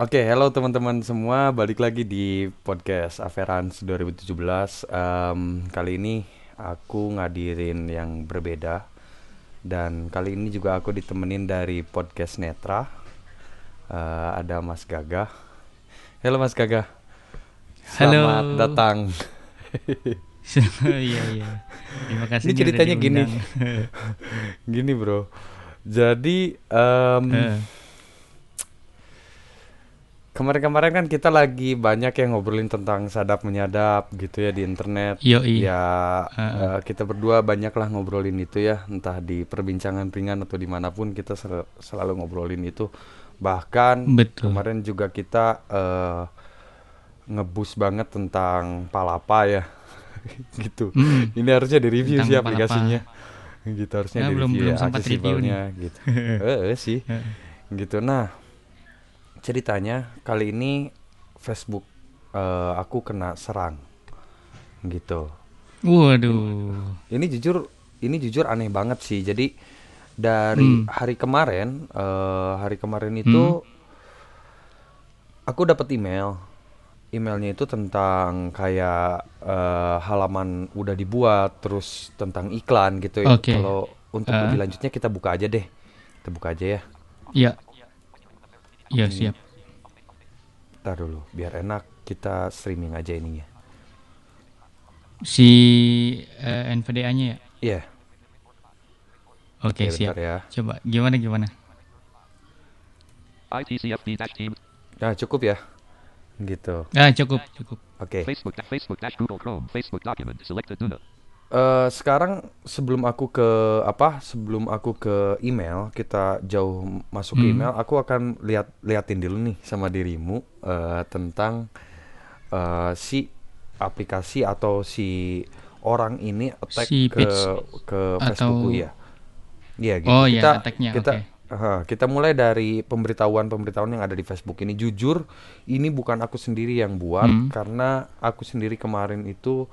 Oke, hello teman-teman semua, balik lagi di podcast Averans 2017. Em, kali ini aku ngadirin yang berbeda dan kali ini juga aku ditemenin dari podcast Netra. Eh, ada Mas Gagah. Halo Mas Gagah. Halo. Selamat datang. Iya iya. Terima kasih. Ini ceritanya gini. Gini bro. Jadi em, Eh, kemarin-kemarin kan kita lagi banyak yang ngobrolin tentang sadap menyadap gitu ya di internet. Yoi. Ya, Heeh. eh, kita berdua banyak lah ngobrolin itu ya, entah di perbincangan ringan atau di mana pun kita sel- selalu ngobrolin itu. Bahkan Betul. kemarin juga kita eh, ngebus banget tentang Palapa ya, gitu. Mm. Ini harusnya direview Tentang sih Palapa. aplikasinya, gitu harusnya Nah, belum- direview belum ya, sempat review accessible-nya gitu. Eh, eh, sih, gitu. Nah, ceritanya kali ini Facebook eh, aku kena serang, gitu. Waduh. Ini jujur, ini jujur aneh banget sih. Jadi dari Hmm. hari kemarin, eh, hari kemarin itu aku dapat email. Emailnya itu tentang kayak eh, halaman udah dibuat, terus tentang iklan gitu ya. Oke. Kalau untuk Eh. lebih lanjutnya kita buka aja deh. Kita buka aja ya. Ya. Ya siap. Ntar dulu, biar enak kita streaming aja ininya. Si eh, NVDA-nya ya. Iya. Oke Oke, siap. bentar ya. Coba gimana gimana? ITCFD dash team Nah, cukup ya. Gitu. Ah cukup cukup. Oke. Facebook dash Facebook dash Google Chrome Facebook document selected Duna Eh, sekarang sebelum aku ke apa? Sebelum aku ke email, kita jauh masuk ke Hmm. email, aku akan lihat liatin dulu nih sama dirimu eh, tentang eh, si aplikasi atau si orang ini attack Si ke ke atau- Facebookku ya. Iya gitu. Oh, iya, kita attack-nya, kita oke. Aha, kita mulai dari pemberitahuan-pemberitahuan yang ada di Facebook ini. Jujur, ini bukan aku sendiri yang buat Hmm. karena aku sendiri kemarin itu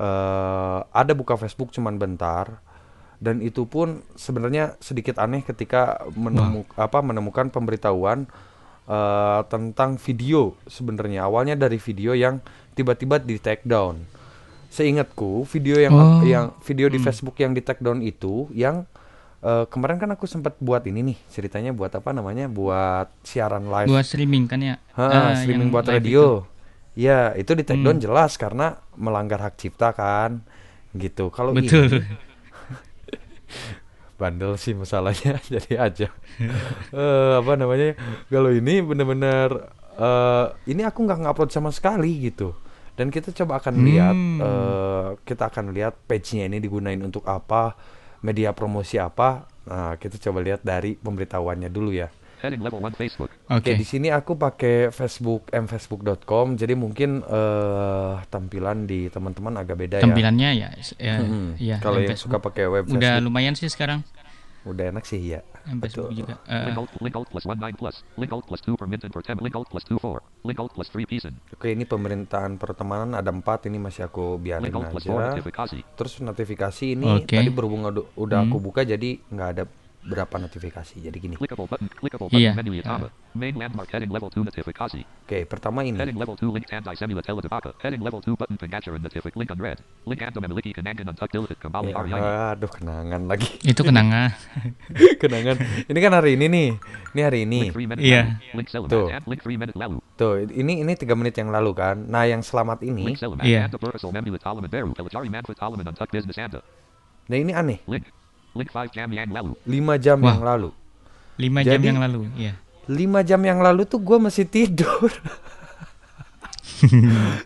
eh, ada buka Facebook cuman bentar dan itu pun sebenarnya sedikit aneh ketika menemu apa menemukan pemberitahuan eh, tentang video sebenarnya awalnya dari video yang tiba-tiba di take down. Seingatku video yang Oh. yang video di Hmm. Facebook yang di take down itu yang eh, kemarin kan aku sempat buat ini nih ceritanya buat apa namanya buat siaran live Buat streaming kan ya? Ha, Ah, streaming buat radio. Ya, itu di take Hmm. jelas karena melanggar hak cipta kan. Gitu. Kalau. Betul. ini bandel sih masalahnya jadi aja. Eh apa namanya? Kalau ini bener-bener eh ini aku nggak ngupload sama sekali gitu. Dan kita coba akan lihat Hmm. eh kita akan lihat page-nya ini digunain untuk apa, media promosi apa. Nah, kita coba lihat dari pemberitahuannya dulu ya. Heading level 1 Facebook Oke, di sini aku pakai Facebook mfacebook.com, jadi mungkin eh tampilan di teman-teman agak beda ya. Tampilannya ya, s- ya, ya, Kalau yang suka Facebook. pakai web Udah Facebook, lumayan sih sekarang. udah enak sih ya. Yang Facebook Betul. juga. Link alt link alt plus 19 plus link alt plus 2 per minute per 10 link alt plus 2 4 link alt plus 3 pieces Oke, ini pemerintahan pertemanan ada empat, ini masih aku biarin link alt plus 4 aja. notifikasi Terus notifikasi ini tadi berhubung udah, udah aku Hmm. buka, jadi nggak ada berapa notifikasi. Jadi gini. Iya. menu Yatama main landmark heading level 2 notifikasi Oke, pertama ini. heading level 2 link tandai semula teledebaka heading level 2 button pengajaran notifik link unread link ando memiliki kenangan untuk dilatit kembali Aryani aduh, kenangan lagi. itu kenangan. kenangan. Ini kan hari ini nih. Ini hari ini. link 3 minute Iya. Tuh. and link 3 minute lalu Tuh, ini ini tiga menit yang lalu kan. Nah, yang selamat ini, Iya. nah ini aneh. Link link 5 jam yang lalu 5 jam Wah. yang lalu. Lima jam Jadi- yang lalu, ya. 5 jam yang lalu tuh gue masih tidur.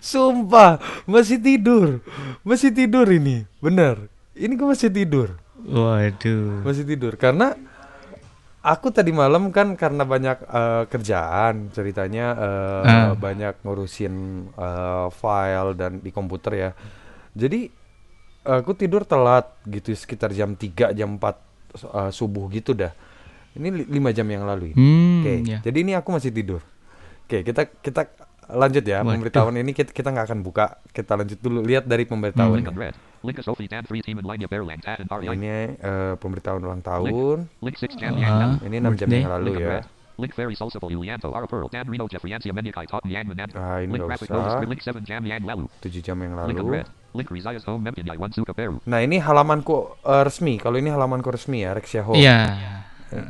Sumpah, masih tidur. Masih tidur ini. Bener. Ini gue masih tidur. Waduh. Masih tidur karena aku tadi malam kan karena banyak eh, kerjaan ceritanya eh, Ah. banyak ngurusin eh, file dan di komputer ya. Jadi aku tidur telat gitu sekitar jam 3 jam 4 eh, subuh gitu dah. Ini li- lima jam yang lalu ini. Hmm, Oke, ya. jadi ini aku masih tidur. Oke, kita kita lanjut ya. Waduh. Pemberitahuan ini kita kita nggak akan buka. Kita lanjut dulu lihat dari pemberitahuan. unread link Sophie dan 3 team and line Berland and Aryani Ini eh, pemberitahuan ulang tahun. link 6 jam Ah. yang lalu Ini 6 jam yang lalu ya. Link Ferry Solsable Yulianto Ara Pearl Dan Reno Jeffriancia Menyakai Tot Yang Manan. Ah, ini Link nggak Graphic usah. Notice Link 7 Jam Yang Lalu. 7 jam yang Link lalu. Unread. Link Rizayas Home Mempian Yai One Suka Peru. Nah, ini halamanku eh, resmi. Kalau ini halamanku resmi ya, Rexia Home. Iya.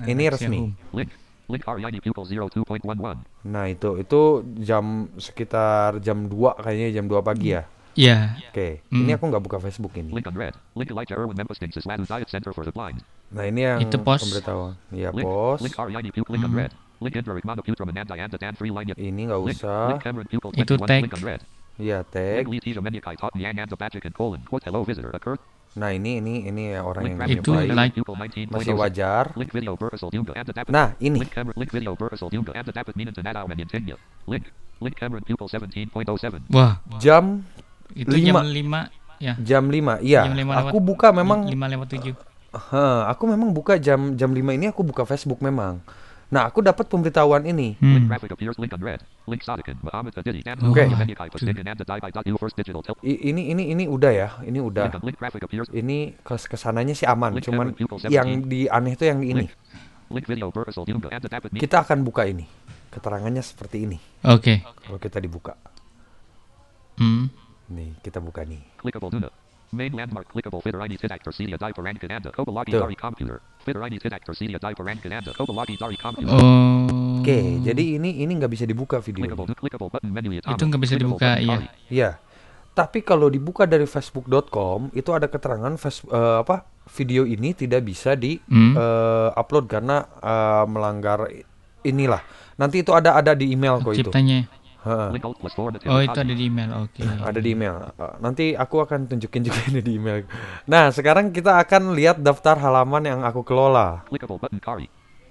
Ini Rexia resmi. Home. Link. Link REID Pupil 02.11. Nah, itu itu jam sekitar jam 2 kayaknya jam 2 pagi ya. Iya. Oke, Hmm. ini aku nggak buka Facebook ini. Link Unread. Link Elijah Irwin Memphis Ladu Diet Center for the Blind. Nah, ini yang Itu pos. pemberitahuan. Link. pos. Link Link Line. Ini nggak usah. Itu 21. tag. Link tag. Nah, ini ini ini orang yang Itu nyuplai. Notice like- Pupil 19. masih wajar. Nah, ini Link Cameron Link Video Burkasol Dunga Anda Dapat Minan Tanadaw and Intinya. Link. Link Cameron Pupil 17.07. Wah, jam itu Lima. jam 5 ya. jam 5. Iya, Jam aku buka memang 5 lewat 7. Heh, aku memang buka jam jam 5 ini aku buka Facebook memang. Nah, aku dapat pemberitahuan ini. Hmm. Dan Okay. I- ini ini ini udah ya, ini udah. Ini kes ke sananya sih aman, cuman Cameron Pupil 17. yang di aneh tuh yang di ini. Kita akan buka ini. Keterangannya seperti ini. Oke. Kalau kita dibuka. Hmm. Nih, kita buka nih. Main landmark clickable Fitter ID Tid Actor Celia Di Parankan and Kobalagi Tuh. Dari Computer. Fitter ID Tid Actor Celia Di Parankan and Kobalagi Dari Computer. Oh. Oke, jadi ini ini nggak bisa dibuka video. Clickable, clickable button menu Yatama. Itu nggak bisa dibuka, iya. Iya. Tapi kalau dibuka dari facebook.com itu ada keterangan face- eh, apa video ini tidak bisa di Hmm. eh, upload karena eh, melanggar inilah. Nanti itu ada ada di email kok itu. Ciptanya. Heeh. Oh, itu ada di email. Oke. Ada di email. Nanti aku akan tunjukin juga ini di email. Nah, sekarang kita akan lihat daftar halaman yang aku kelola.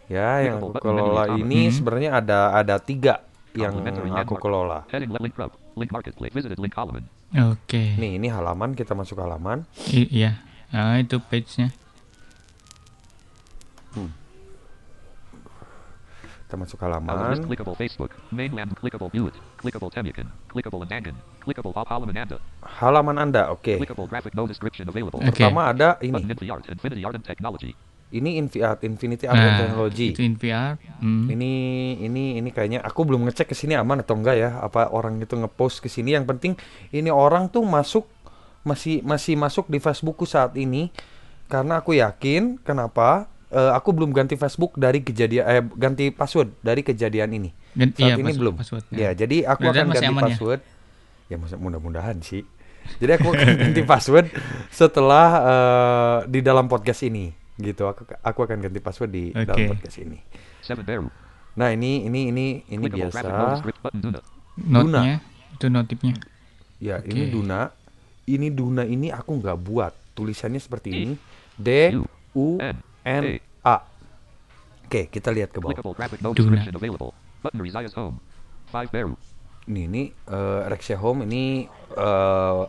Ya, yang aku kelola ini Hmm. sebenarnya ada ada tiga yang aku kelola. Oke. Nih, ini halaman kita masuk halaman. I- iya. Ah, itu page-nya. Kita masuk halaman. clickable Facebook. Mainland clickable Buick. Clickable Temican. Clickable Anangan. Clickable Pop Halamananda. Halaman Anda, oke. Clickable graphic no description available. Oke. Pertama ada ini. Infinity Art. Infinity Art and Technology. Ini Infiat Infinity Art and Nah, Technology. itu in VR. Hmm. Ini ini ini kayaknya aku belum ngecek ke sini aman atau enggak ya. Apa orang itu ngepost ke sini yang penting ini orang tuh masuk masih masih masuk di Facebookku saat ini karena aku yakin kenapa eh, aku belum ganti Facebook dari kejadian eh ganti password dari kejadian ini. Gan- Saat iya, ini password- belum. passwordnya. Ya, jadi aku Mudah-mudahan akan ganti aman ya? password. Ya, mudah- mudah-mudahan sih. Jadi aku akan ganti password setelah eh, di dalam podcast ini gitu. Aku aku akan ganti password di dalam Oke. podcast ini. Nah, ini ini ini ini Clickable biasa. Duna. Itu notifnya. Ya, Oke. ini Duna. Ini Duna ini aku nggak buat. Tulisannya seperti ini. D U, U N, N A. A. Oke, kita lihat ke bawah. Ini ini eh, Rexia Home ini eh,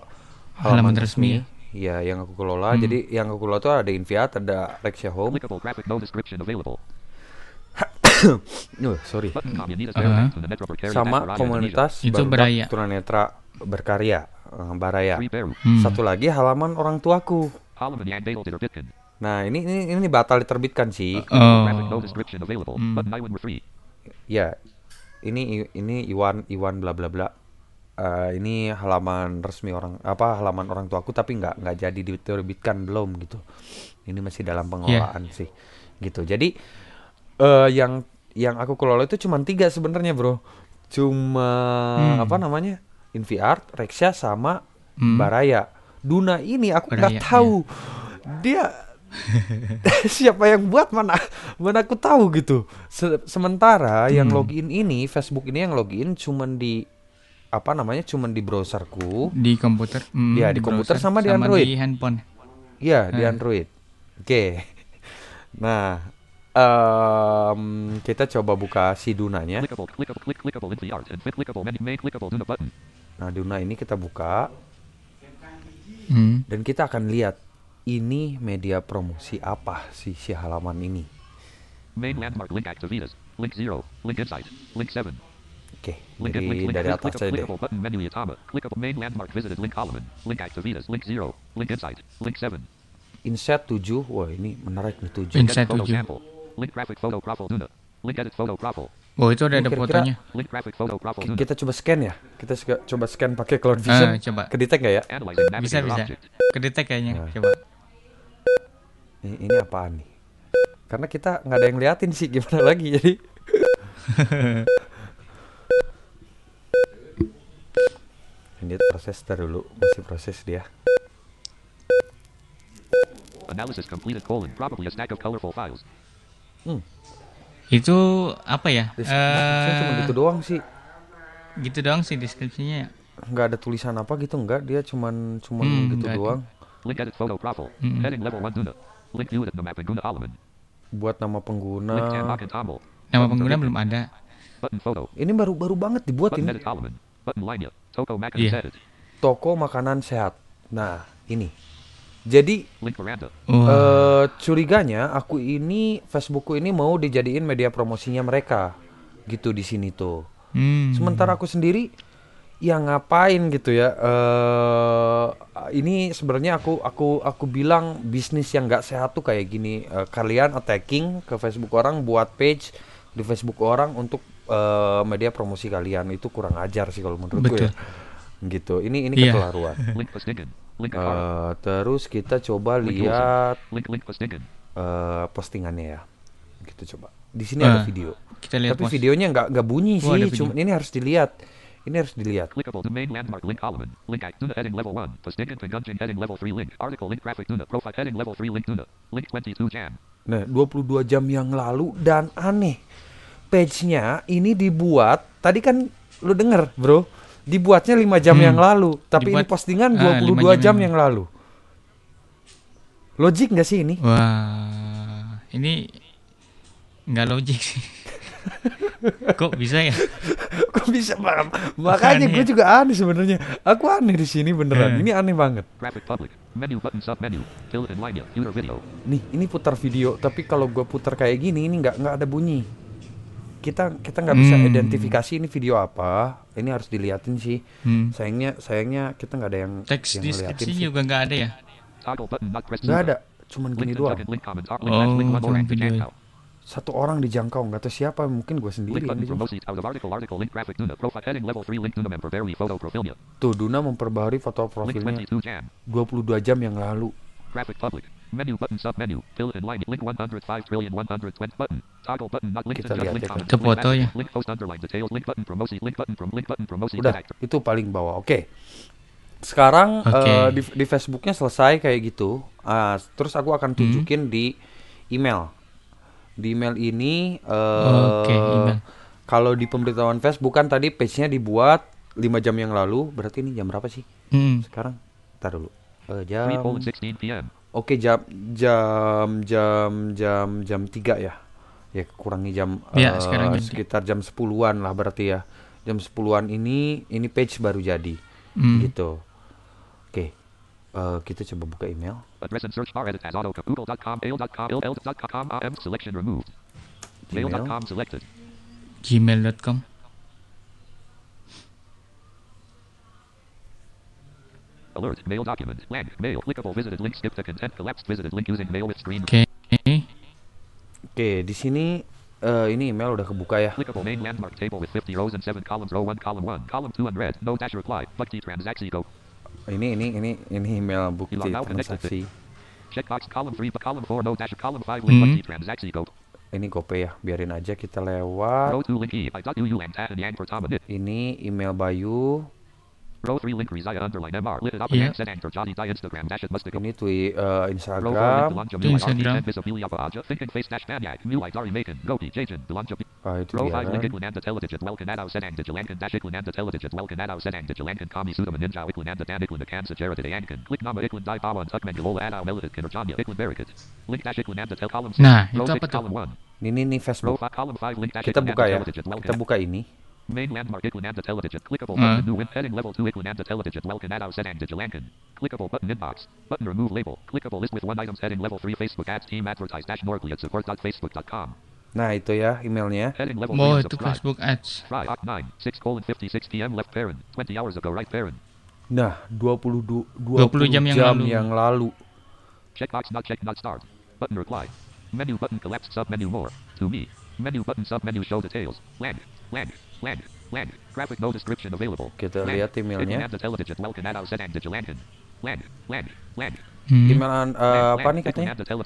Halaman resmi ya? Yang aku kelola. Hmm. Jadi yang aku kelola tuh ada Inviat, ada Rexia Home. Clickable graphic no description available. Uh, sorry. Precariat Sama komunitas Itu Beraya. Tunanetra Berkarya, eh, Baraya. Hmm. Satu lagi halaman orang tuaku. Halaman Yang. Nah, ini ini ini batal diterbitkan sih. Oh. No description available. Hmm. Iwan. Ya, ini ini Iwan Iwan bla bla bla. Eh, ini halaman resmi orang apa halaman orang tuaku tapi nggak nggak jadi diterbitkan belum gitu. Ini masih dalam pengelolaan sih, gitu. Jadi eh yang yang aku kelola itu cuma tiga sebenarnya bro. Cuma Hmm. apa namanya Inviart, Rexia sama Hmm. Baraya. Duna ini aku nggak tahu dia siapa yang buat mana mana aku tahu gitu. Se- sementara yang Hmm. login ini Facebook ini yang login cuman di apa namanya cuman di browserku. Di komputer. Hmm, Iya, di komputer sama di Android. di handphone. Iya di Hmm. Android. Oke. Nah em, kita coba buka si Dunanya. Nah Duna ini kita buka Hmm. dan kita akan lihat ini media promosi apa sih si halaman ini. Main landmark link activitas. Link 0. Link insight. Link 7. Oke, Link dari link link dari click, atas clickable, aja deh. button menu Yatama. Clickable main landmark visited link column. Link activitas. Link 0. Link insight. Link 7. Inset 7, wah ini menarik nih 7. Inset Get photo 7. sample. Link graphic photo profile Duna. Link edit photo profile. Oh itu ada kira-kira- fotonya. Kita coba scan ya. Kita coba scan pakai Cloud Vision. Ah, coba. Kedetek nggak ya? Bisa bisa. Kedetek kayaknya. Nah. Coba. Ini, ini apaan nih? Karena kita nggak ada yang liatin sih gimana lagi jadi. ini proses dulu masih proses dia. Analysis completed colon. Probably a stack of colorful files. Itu apa ya? Deskripsinya cuma Eh, gitu doang sih. gitu doang sih deskripsinya. ya. Nggak ada tulisan apa gitu nggak? Dia cuman cuman Hmm, gitu ada. doang. Link edit photo profile. Mm-mm. Heading level 1 Nuna. Link view at the map and Guna Alaman. Buat nama pengguna. Nama pengguna belum ada. Button photo. Ini baru-baru banget dibuat Button ini. Button. Toko Mac Iya. edit. Toko makanan sehat. Nah, ini. Jadi Link veranda. Wah. eh curiganya aku ini Facebookku ini mau dijadiin media promosinya mereka gitu di sini tuh. Hmm. Sementara aku sendiri ya ngapain gitu ya. eh ini sebenarnya aku aku aku bilang bisnis yang nggak sehat tuh kayak gini. Eh, kalian attacking ke Facebook orang buat page di Facebook orang untuk eh, media promosi kalian itu kurang ajar sih kalau menurutku Betul. ya. Gitu. Ini ini. Link Akara. Eh, terus kita coba lihat eh, postingannya ya. Gitu coba. Di sini ada Ah, video. Kita lihat Tapi videonya nggak nggak bunyi Oh, ada sih. Cuma ini harus dilihat. Ini harus dilihat. Clickable domain landmark link Alaman. Link act Tuna heading level 1. Pastigan Pengunjing heading level 3 link. Article link graphic Tuna. Profile heading level 3 link Tuna. Link 22 jam. Nah, 22 jam yang lalu dan aneh. Page-nya ini dibuat tadi kan lu denger, Bro. Dibuatnya 5 jam Hmm. yang lalu, tapi ini Dibuat- postingan ah, 22 lima jam jam yang yang lalu. Logik nggak sih ini? Wah, ini nggak logik sih. Kok bisa ya? Kok bisa paham? Makanya gue juga aneh sebenarnya. Aku aneh di sini beneran. Eh. Ini aneh banget. Graphic public. Menu button sub menu. Fill in lineup. Viewer video. Nih, ini putar video, tapi kalau gue putar kayak gini, ini nggak nggak ada bunyi. Kita kita nggak bisa Hmm. identifikasi ini video apa. Ini harus diliatin sih. Hmm. Sayangnya sayangnya kita nggak ada yang Teks yang sih. juga nggak ada ya? Nggak ada, cuman gini doang. Oh, Satu orang dijangkau, nggak tahu siapa, mungkin gue sendiri Link yang button dijangkau. promotes out of article article link graphic Tuna. Profile heading level 3 link Tuna member very photo profilnya. Tuh, Duna memperbaharui foto profilnya 22 jam. 22 jam yang lalu. Graphic public. Menu button sub menu. Fill in line. Link 105 trillion 120 button. Toggle button not linked. Kita Just lihat link ya. Itu Link foto message. ya. Link post underline details. Link button promosi. Link button from link button promosi. Udah, itu paling bawah. Oke. Sekarang Oke. eh, di, di Facebooknya selesai kayak gitu. Ah, terus aku akan tunjukin di email. Di email ini eh Oke, email. kalau di pemberitahuan Facebook kan tadi page-nya dibuat 5 jam yang lalu. Berarti ini jam berapa sih? Hmm. Sekarang Ntar dulu. Eh, 3 jam colon 16 p.m. Oke, jam jam jam jam jam 3 ya. Ya kurangi jam Ya, eh, sekarang tiga. sekitar jam 10-an lah berarti ya. Jam 10-an ini ini page baru jadi. Hmm. Gitu. Eh, kita coba buka email. Address and search bar edit as auto google.com mail.com am selection removed. Mail.com selected. Gmail.com. Alert. Mail document. Blank. Mail. Clickable visited link. Skip the content. Collapsed visited link using mail with screen. Oke. Oke, di sini eh, ini email udah kebuka ya. Clickable main landmark table with 50 rows and 7 columns. Row 1, column 1, column 2 unread. No dash reply. Go. Ini ini ini ini email bukti transaksi. Checkbox column 3, but column 4, no dash. Column 5, link. Hmm. Transaksi go. Ini GoPay ya, biarin aja kita lewat. Row 2 link E. Ini email Bayu. Row 3 link Rizaya underline MR. Lit it up Yeah. and anchor Johnny die Instagram dash it must go. Ini tweet eh, Row 4 link Instagram. Belanja Itu Mulai Instagram. RT10 Miss Amelia Paaja. Thinking face dash Manyak. Mulai Dari Macon. Gopi Jajan. Belanja Ah, itu Row dia 5 link. Iklananda Teledigit Senang Digilankan Dash Iklananda Teledigit Welkan Adau Senang Digilankan Kami Sudama Ninja Iklananda Dan Iklan Kansa Jared Yankan Click Nama Iklan Dai Bawan Tukman Galola Adau Melodit Kinerjanya Barricade Link Dash Iklananda Tel Column 6 Nah, itu 6 apa tuh? Column 1 Ini nih Facebook. 5 Column 5 Link Dash Kita buka ya. Kita buka ini. Main landmark Iklananda Teledigit Clickable Ah. button new win heading level 2 Iklananda Teledigit Welkan Adau Senang Digilankan Clickable button inbox Button remove label Clickable list with one items heading level 3 Facebook ads team advertise dash Norgli at support.facebook.com Nah, itu ya emailnya. Heading level Oh, 3 itu subscribe Facebook Ads. Try 9, 6 colon 56 p.m. left parent, 20 hours ago right parent. Nah, 20 20, 20 jam yang lalu. yang lalu. Checkbox not check not start. Button reply. Menu button collapse sub menu more. To me. Menu button sub menu show details. Land. Land. Land. Land. Graphic no description available. Kita Land. lihat emailnya. Sedang. Land. Land. Land. Hmm. Email eh, apa nih katanya? Sedang.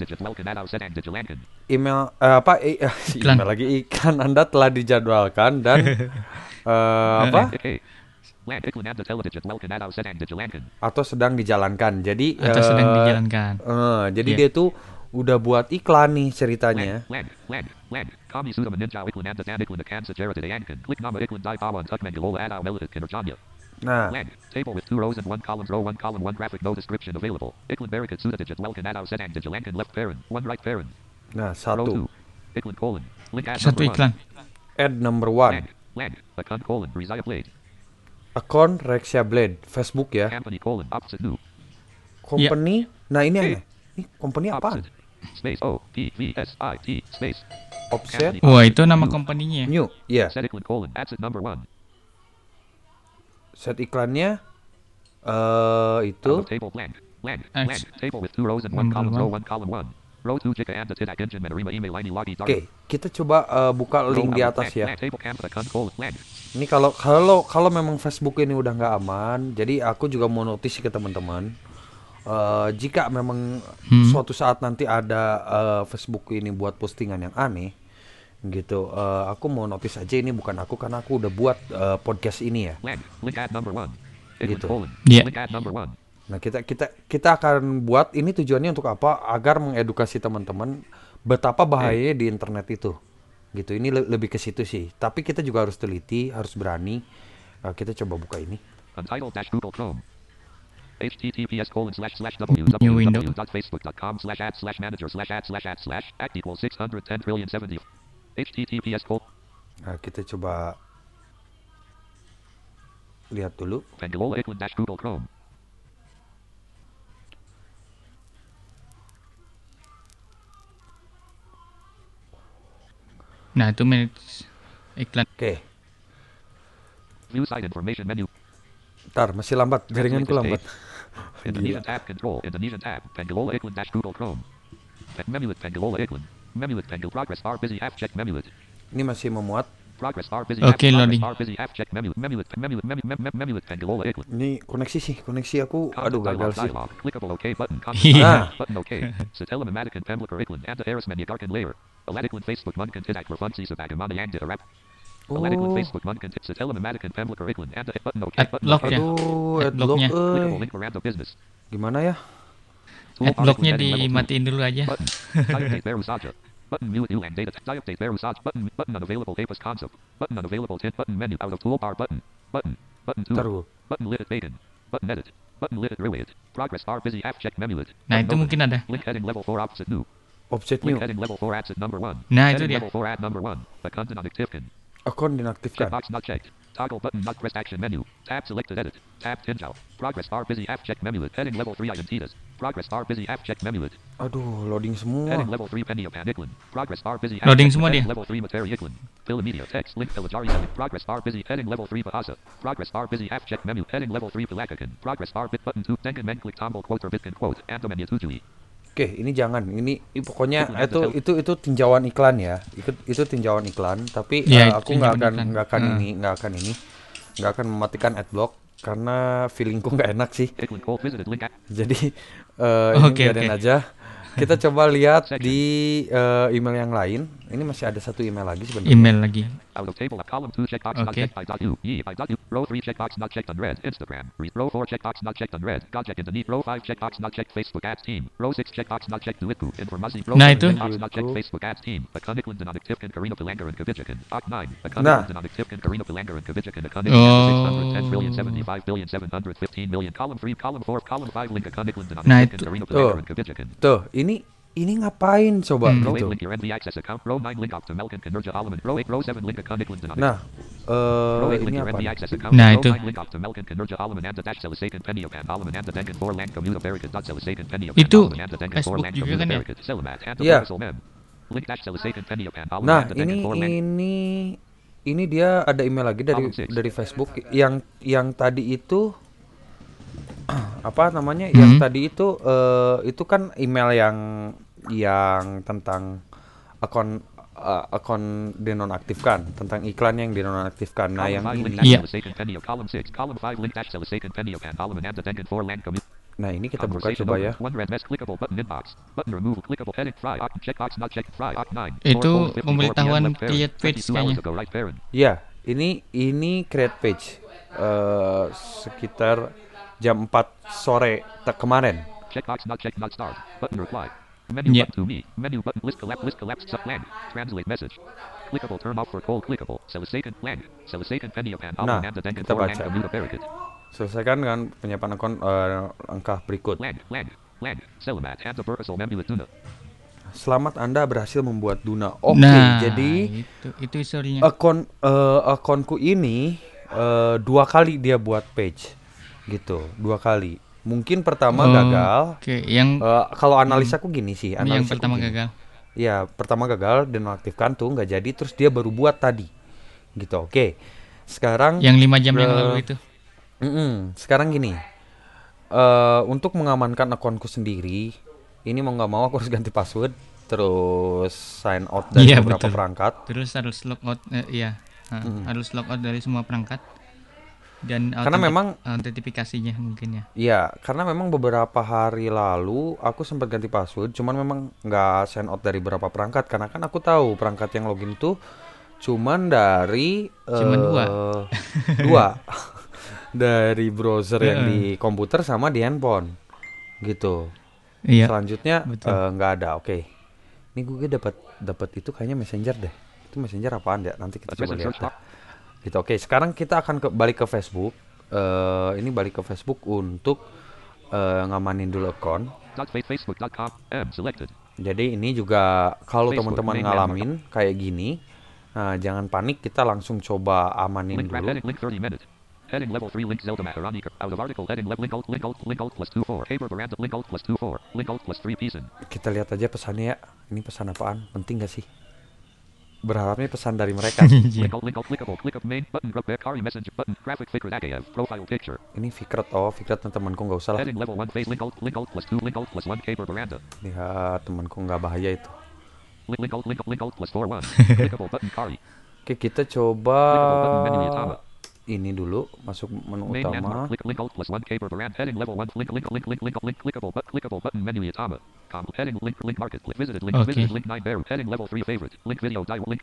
Email eh, apa i- email lagi iklan Anda telah dijadwalkan dan eh, apa Sedang atau sedang dijalankan. Jadi Atau sedang eh, dijalankan. eh, jadi Iya. dia tuh udah buat iklan nih ceritanya. Land. Land. Land. Kami sudah meninjau ikun anda dan ikun akan sejarah diankan. Klik nama ikun di bawah untuk mengelola atau melihat kinerjanya. Nah, Land. Table with two rows and one column. Row one column. One graphic. No description available. Ikun berikat sudah digit welcome at Sedang Digilankan. Left parent. One right parent. nah Row satu two. Ikun colon. Link at Satu number one. iklan. ad number one Land. Land. Account colon. Resaya Blade. akun Rexia Blade Facebook ya. Company colon. Opposite new. Company. Nah ini aneh. Ini company apaan? Opposite. Space O P V S I T space. Offset Wah, itu nama company-nya ya. new. Ya, Set iklan colon. Adset number one. set iklannya eh itu Out of table blank. Land. X. Land. Table with two rows and one Number column. one. Row one column one. Row two jika anda tidak engine menerima email ini lagi Oke, kita coba eh, buka link di atas ya. Ini kalau kalau kalau memang Facebook ini udah nggak aman, jadi aku juga mau notice ke teman-teman. Eh, jika memang Hmm. suatu saat nanti ada eh, Facebook ini buat postingan yang aneh, gitu, eh, aku mau notice aja ini bukan aku karena aku udah buat eh, podcast ini ya. Land. Link ad number one. Gitu. Yeah. Link ad number one. Nah kita kita kita akan buat ini tujuannya untuk apa? Agar mengedukasi teman-teman betapa bahayanya di internet itu, gitu. Ini le- lebih ke situ sih. Tapi kita juga harus teliti, harus berani. Eh, kita coba buka ini. Untitled dash Google Chrome. Https colon slash slash www.facebook.com slash ad slash manager slash ad slash ad slash act equals 610 trillion 70. https colon Nah, kita coba lihat dulu. Bangalore iklan dash Google Chrome. Nah, itu manage iklan. Oke, View site information menu. ntar masih lambat, jaringanku lambat. Indonesian tab control. Indonesian tab. Bangalore iklan dash Google Chrome. Memulet Bangalore iklan. Memulet Bangal progress bar busy half check memulet. Ini masih memuat. Progress bar busy Oke, half loading. progress bar busy half check memulet memulet memulet memulet memulet memulet Bangalore iklan. Ini koneksi sih, koneksi aku, aduh Content gagal dialog, sih. dialog. Clickable OK button. Iya. Content button OK. Satella Mamadican Pembliker Iklan. Anda Harris Menyagarkan Layer. Aladdin Facebook Munkan Tidak Refunsi Sabagamana Oh. Facebook button button. Adblock ya. Aduh, Adblocknya. adblock, eh. Gimana ya? Adblocknya dimatiin dulu aja. Button. Mute and data. Saja. Button. Button unavailable Papers concept. Button unavailable tint. Button menu out of toolbar. Button. Button. Button. Button lit bacon. Button edit. Button lit ruined. Progress bar busy half check menu lit. Nah, itu mungkin ada. Link heading level 4 opposite new. Link new. heading level 4 adset number 1. Nah, itu dia. level 4 ad number 1. The content unactivated. Akun dinaktifkan. Checkbox not checked. Toggle button not pressed action menu. Tab selected edit. Tab tinjau. Progress bar busy half check menu lit. Heading level 3 identitas. Progress bar busy half check menu lit. Aduh, loading semua. Heading level 3 penny of Iklan. Progress bar busy. Loading half check semua heading dia. Level 3 materi Iklan. Fill media text link Pelajari heading. Progress bar busy. Heading level 3 bahasa. Progress bar busy half check menu. Heading level 3 pelakakan. Progress bar bit button 2. Tengen men click tombol quote or bitkin quote. Anda menu 7 Oke, ini jangan. Ini, ini pokoknya itu ada itu itu tinjauan iklan ya. Itu itu tinjauan iklan, tapi Iya, eh, aku nggak akan nggak akan Ah. ini nggak akan ini nggak akan mematikan adblock karena feelingku nggak enak sih. Jadi eh ini Oke, biarin oke. aja. Kita coba lihat di eh, email yang lain. Ini masih ada satu email lagi sebenarnya. Email lagi. Out of table column 2 checkbox not Okay. checked by dot u. Ye by dot u. Row 3 checkbox not checked unread. Instagram. Re- row 4 checkbox not checked unread. Gojek underneath. Row 5 checkbox not checked Facebook ads team. Row 6 checkbox not checked Duitku. Informasi. Row Nah, 7 itu. checkbox not checked Duitku. Facebook ads team. Akun Iklan dan aktifkan Karina Pelanggaran kebijakan. Ak 9. Akun Nah. Iklan dan aktifkan Karina Pelanggaran kebijakan. Akun Oh. Iklan 610 trillion 75 billion 715 million. Column 3, column 4, column 5 link Akun Iklan dan Nah, itu. Karina Tuh. Pelanggaran kebijakan. Tuh, ini ini ngapain coba Hmm. Gitu. 8 link your NV access account. Row 9 link up to Melkin Kinerja Alaman. Row 8, row 7 link Akun Iklan dan Nah, Row eh 8 link ini apa? Nah, itu. 9 link up to Melkin Kinerja Alaman and the dash Selisakan Penny of Alaman and the Dengen 4 land commuta Vericat dot Selisakan Penny of Itu Alaman and the Dengen 4 Facebook land juga commuta kan ya? Iya. Nah, ini Dengen 4 land ini ini dia ada email lagi dari dari Facebook yang yang tadi itu apa namanya -hmm. yang tadi itu uh, itu kan email yang yang tentang akun uh, akun dinonaktifkan tentang iklan yang dinonaktifkan. Nah, yang ini. Nah, ini kita buka coba ya. Itu pemberitahuan create page kayaknya. Ya, ini ini create page. Uh, sekitar jam 4 sore te- kemarin. Checkbox not checked not start. Button reply. Menu Yeah. button to me. Menu button list collapse list collapse sublang. Translate message. Clickable turn off for cold clickable. Selisaken lang. Selisaken Penio Pan Nah, kita 4 land baca. Selesaikan dengan penyiapan akun eh, langkah berikut. Lang. Lang. Lang. Selamat. Anda berhasil membuat tuna. Selamat Anda berhasil membuat Duna. Oke, nah, jadi itu itu historinya. akun eh, akunku ini eh, dua kali dia buat page gitu dua kali mungkin pertama Oh, gagal Oke, yang Eh, kalau analisaku gini sih ini yang pertama gini. gagal. ya pertama gagal dan aktifkan tuh nggak jadi terus dia baru buat tadi gitu oke sekarang Yang lima jam yang eh, lalu itu. Mm-mm. Sekarang gini, eh untuk mengamankan akunku sendiri, ini mau nggak mau aku harus ganti password, terus sign out dari Iya, beberapa betul. perangkat. Terus harus logout eh, iya. Ha, harus logout dari semua perangkat. Dan Karena memang- autentifikasinya mungkin ya. Iya, karena memang beberapa hari lalu aku sempat ganti password, cuman memang nggak sign out dari beberapa perangkat, karena kan aku tahu perangkat yang login tuh cuman dari Cuman eh, dua. dua dari browser yang di komputer sama di handphone, gitu. Iya. Selanjutnya eh, nggak ada. Oke. Ini gue dapat dapat itu kayaknya Messenger deh. Itu Messenger apaan ya? Nanti kita coba lihat. Gitu. Oke, sekarang kita akan ke, balik ke Facebook. Eh ini balik ke Facebook untuk eh, ngamanin dulu akun. Selected. Jadi ini juga kalau teman-teman ngalamin kayak gini, nah jangan panik, kita langsung coba amanin Link dulu. heading link 30 minutes. Heading level 3 link Zelda Maharani out of article heading level link alt link alt link alt plus 2 4 paper veranda link alt plus 2 4 link alt plus 3 pieces. Kita lihat aja pesannya ya. Ini pesan apaan? Penting gak sih? berharapnya pesan dari mereka. Iya. Ini Fikret, oh Fikret temanku nggak usah lah. Ya temanku nggak bahaya itu. Oke kita coba ini dulu masuk menu Main utama. click link alt plus 1 paper veranda heading level 1 link link link link link link clickable but clickable button menu. Com heading link link market link visited link Okay. visited link 9 Beru heading level 3 favorite link video die link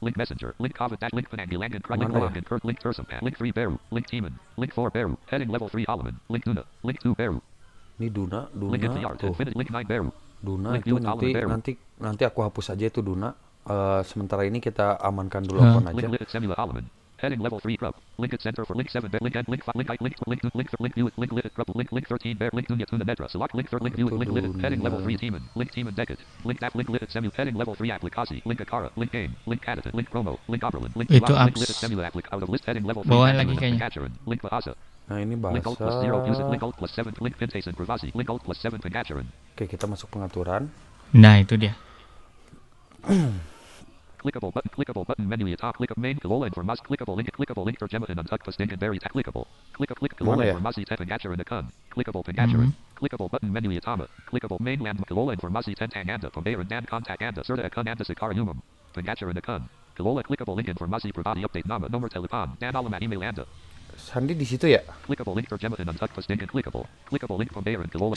link messenger link dash link Fanangi Langan cry link? Langan Kurt link link 3 Beru link link 4 Beru heading level 3 Holloman link Duna link 2 Beru Ini Duna, link Duna Infinite tuh. Infinite link 9 Beru Duna link itu nanti nanti nanti aku hapus aja itu Duna. Eh, sementara ini kita amankan dulu akun aja. Heading level 3 crop. Link at center for link 7 bear. Link and link 5. Link height. Link link link link link view. Link lit crop. Link link 13 bear. Link dunya to the netra. Link three. link new. Link lit. Heading level 3 team link team and decade. Link app. link lit semu. Heading level 3 application. Link akara. Link game. Link canada. Link promo. Link oberlin. Link itu apps. Link lit semu applic out of list heading level 3. Bawaan lagi kayaknya. Link bahasa. Nah ini bahasa. Link alt plus 0 use it. Link alt plus 7 link pintasen privasi. Link alt plus 7 pengajaran. Oke kita masuk pengaturan. Nah itu dia clickable button, clickable button, menu, top, click, main, colon, for mouse, clickable link, clickable link, for gemitin, untuck, posting, and very, clickable, click, click, colon, for mouse, tap, and capture, and a con, clickable, and clickable button, menu, atama, clickable, mainland, colon, for mouse, tent, and anda, from and contact, anda, certa, a con, anda, sicariumum, and capture, and a con, Kalola clickable link and for Mazi Pravati update Nama number telepon Dan Alaman email Anda. Sandi di situ ya?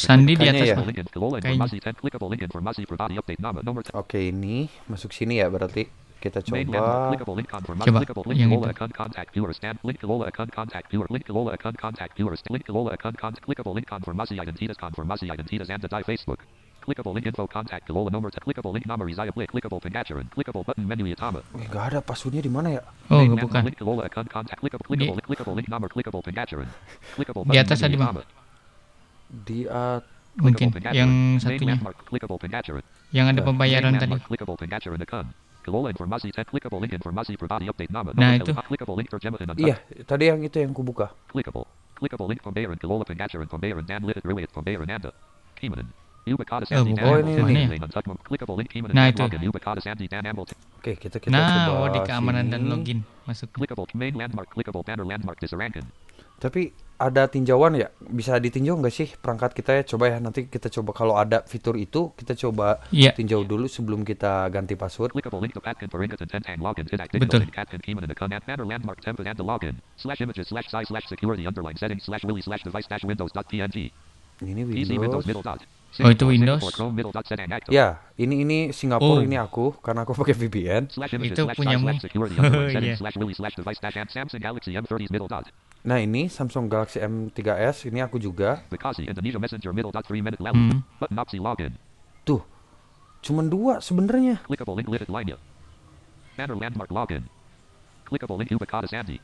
Sandi di atas ya. Oke ini masuk sini ya berarti. Kita coba. Coba Clickable link info contact Lola nomor clickable link nomor Isaiah Blake clickable pengajaran clickable button menu utama. Eh, enggak ada passwordnya di mana ya? Oh, enggak bukan. Link Lola account contact clickable clickable link clickable link nomor clickable pengajaran. Clickable button. Di atas tadi, Bang. Di atas mungkin yang satunya. Yang ada pembayaran tadi. Kelola informasi set clickable link informasi pribadi update nama. Nah, itu. Iya, tadi yang itu yang kubuka. Clickable. Clickable link pembayaran Kelola pengajaran pembayaran dan lit riwayat pembayaran Anda. Kimanan. Oh, nah itu. Oke kita kita nah, oh, dan login. Tapi ada tinjauan ya? Bisa ditinjau nggak sih perangkat kita ya? Coba ya nanti kita coba kalau ada fitur itu kita coba yeah. tinjau dulu sebelum kita ganti password. Betul. Ini Windows. Oh, itu Windows. Ya, ini ini Singapura Oh. ini aku karena aku pakai VPN. Itu slash size punyamu. slash security underline settings slash willy slash device dash and Samsung Galaxy M30s middle dot. Nah, ini Samsung Galaxy M3s ini aku juga. Hmm. Tuh. Cuman dua sebenarnya. Clickable link. Banner landmark login. Clickable link Sandy.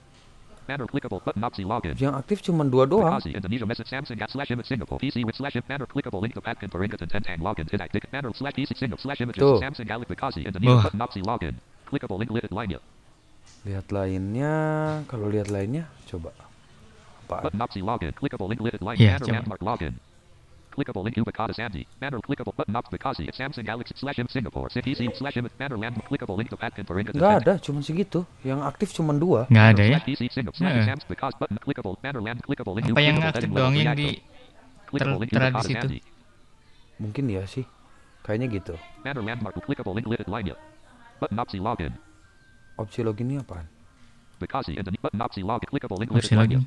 Banner clickable button Opsi login. Yang aktif cuman dua doang. Bekasi Indonesia message Samsung at slash image Singapore PC with slash im banner clickable link to Patkin for Ingat and Tentang login Hidak dick banner slash PC Singapore slash images Tuh. Samsung Galaxy Bekasi Indonesia Wah. button Opsi login. Clickable link livid line. Lihat lainnya, kalau lihat lainnya coba. Apa? Button Opsi login. Clickable link livid line. Yeah, banner landmark login. Clickable link Ubicata Sandy. Banner clickable button Ops Bekasi at Samsung Galaxy slash im Singapore PC slash image banner landmark clickable link to Patkin for Nggak Tentang. ada, cuman segitu. Yang aktif cuman dua. Nggak ada ya? Land Apa yang aktif doang yang di di Ubicata situ? Sandy. Mungkin ya sih. Kayaknya gitu. Banner landmark clickable link livid line. Button Opsi login. Opsi login ini apaan? Bekasi and the button Opsi login clickable link Opsi livid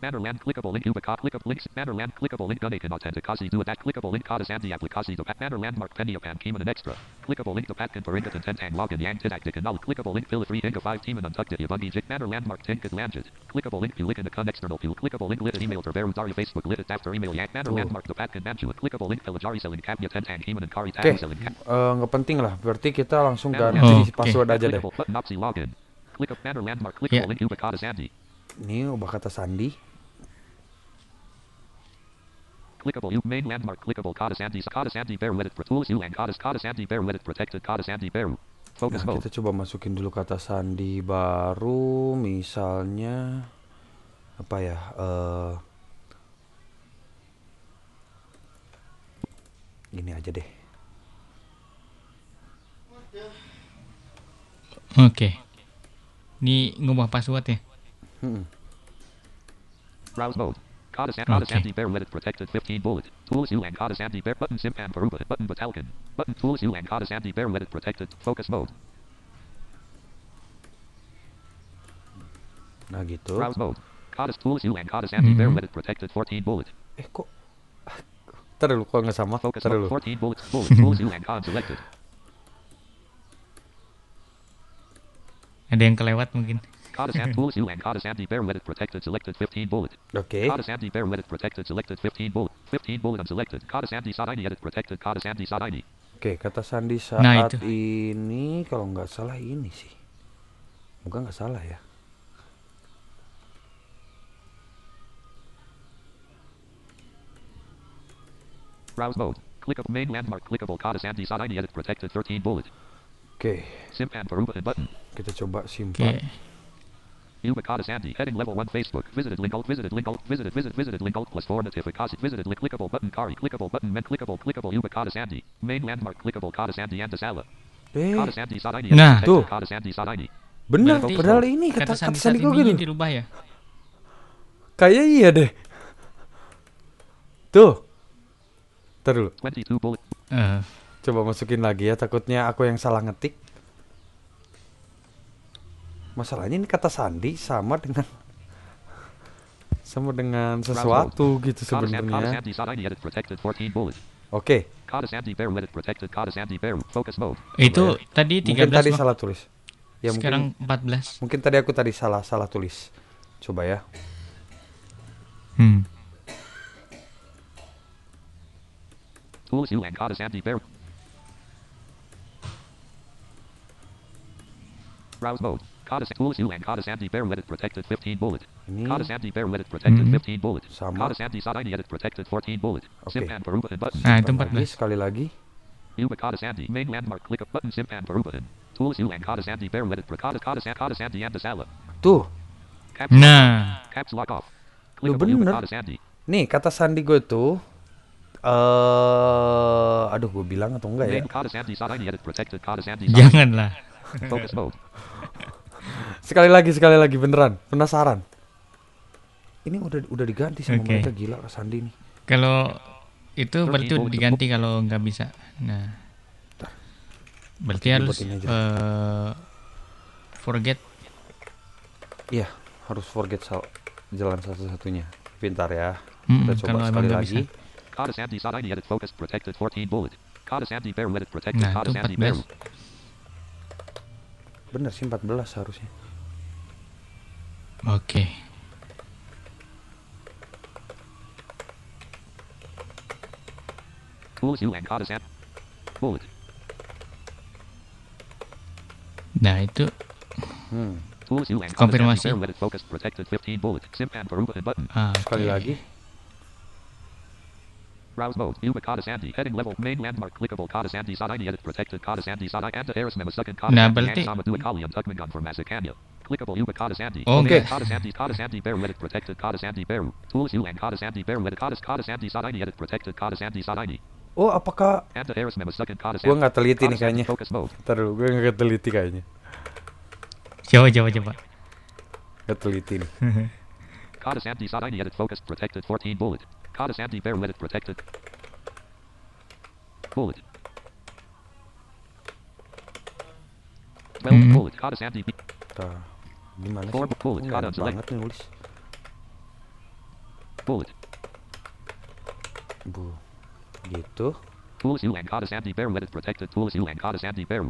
clickable link Ubicata clickable links clickable link authenticasi do clickable link Kata Sandy Keeman and extra. Clickable link Patkin for Ingat and login yang tidak clickable link Inga 5 team and untucked Yabungi jit. Clickable link pulik and the con external pul clickable link lit email to veru dari Facebook lit after email yang to Patkin manju clickable link pelajari selling cap Keeman and Kari selling cap. eh, nggak penting lah. Berarti kita langsung ganti Oh, password aja deh. Sandy. Ini ubah kata sandi. Clickable U main landmark clickable Kata Sandy Kata Sandy Bear let it pro tools U and Kata Kata Sandy Bear let it protected Kata Sandy Bear. Focus Nah, mode. kita coba masukin dulu kata sandi baru, misalnya apa ya? eh gini aja deh. Oke. Ini ngubah password ya? Hmm. Browse mode. Kata Sandy Kata Okay. Sandy Bear let it protected 15 bullet. Tools U and Kata Sandy Bear button Simpan Peruba button Batalkan. Button Tools U and Kata Sandy Bear let it protected focus mode. Nah gitu. Browse mode. Kata Tools U and Kata Sandy Bear Mhm. let it protected 14 bullet. Eh kok? Ntar dulu, kok nggak sama? Focus Ntar mode dulu. 14 bullets bullet Tools U and Con selected. Ada yang kelewat mungkin. Kata Sandy Tools U and Kata Sandy Bear let it protected selected 15 bullet. Oke. Kata Sandy Bear let it protected selected 15 bullet. 15 bullet unselected. Kata Sandy Sadaini edit protected. Kata Sandy Sadaini. Oke, kata sandi saat Nah, itu. ini kalau nggak salah ini sih. Moga nggak salah ya. Browse mode. Click up main landmark clickable Kata Sandy Sadaini edit protected 13 bullet. Oke, Simpan Peruba and button. kita coba simpan. Uba Kata Sandy heading level 1 Facebook. Visited link alt visited link alt visited visit visited link alt plus 4 notification visited link clickable button Kari clickable button men clickable clickable Uba Kata Sandy. Main landmark clickable Kata Sandy and Sala. Eh, Kata Sandy Sadaini Nah, tuh. Sandy. Berarti Padahal ini kata, Kata kata sandi sandi saat kok ini gitu. dirubah ya? Kayak iya deh. Tuh. Ntar dulu. 22 bullet. Eh, Coba masukin lagi ya, takutnya aku yang salah ngetik. Masalahnya ini kata sandi sama dengan sama dengan sesuatu gitu sebenarnya. Sandy Sadaini edit protected 14 bullet. Oke, itu tadi mungkin 13 tadi Bang. salah tulis. Ya Sekarang mungkin 14. mungkin tadi aku tadi salah salah tulis. Coba ya. Hmm. Tools and Bear. Browse mode. Kata Tools U and Kata Sandy Bear edit protected 15 bullet. Ini Sandy Bear edit protected Mhm. 15 bullet. Sama. Kata Sandy Sadaini edit protected 14 bullet. Oke. Simpan Peruba and button. Nah, itu simpan lagi 14. sekali lagi. Uba Kata Sandy main landmark click up button Simpan Peruba and Tools U and Kata Sandy Bear edit Kata Kata Sandy Kata Sandy and Sala. Tuh, Caps Nah, caps lock off. Lu bener. Kata Sandy. nih kata sandi gue tuh eh aduh gue bilang atau enggak ya? Protected janganlah. Focus mode. Sekali lagi, sekali lagi beneran. Penasaran. Ini udah udah diganti sama Oke. mereka gila Sandi nih. Kalau itu berarti Terus udah diganti kalau nggak bisa. Nah, berarti Oke, harus eh, forget. Iya, harus forget sal- jalan satu-satunya. Pintar ya. Mm, Kita coba sekali lagi. bisa. Kada Sandy Sadini edit focused protected 14 bullet. Kada Sandy Bear let it protected. Nah, Kada itu Sandy Bear. 14. Bener sih 14 harusnya. Oke. Tools you and Kada Sandy. Bullet. Nah, itu Hmm. Tools you and Kada Sandy Konfirmasi. Bear let it focused protected 15 bullet. Simpan Peruba and button. ah, Sekali oke. lagi. Browse mode. Uba Kada Sandy. Heading level. Main landmark. Clickable. Kada Sandy Sadini edit protected. Kada Sandy Sadini. Anta Harris Memasukan Kada Nah, Sandy. berarti- Sama Dua Kali and Tuckman Gun for Masakanya. Clickable. Uba Kada Sandy. Oke. Kada Sandy. Kada Sandy Bear let it protected. Kada Sandy Bear. Tools you and Kada Sandy Bear let it. Kada Kada Sandy Sadini edit protected. Kada Sandy Sadini. Oh, apakah Sandy. nggak teliti nih kayaknya. Ntar dulu, gue nggak teliti kayaknya. Coba, coba, coba. Nggak teliti nih. Kada Sandy Sadini edit focused protected 14 bullet. Kada Sandy Bear let it protected. Bullet. 12 Mhm. bullet. B- Tah, gimana sih? Four bullet. Nggak Kada enak select. banget nih nulis. Bullet. Bu, gitu. Tools you and Kada Sandy Bear let it protected. Tools you and Kada Sandy Bear.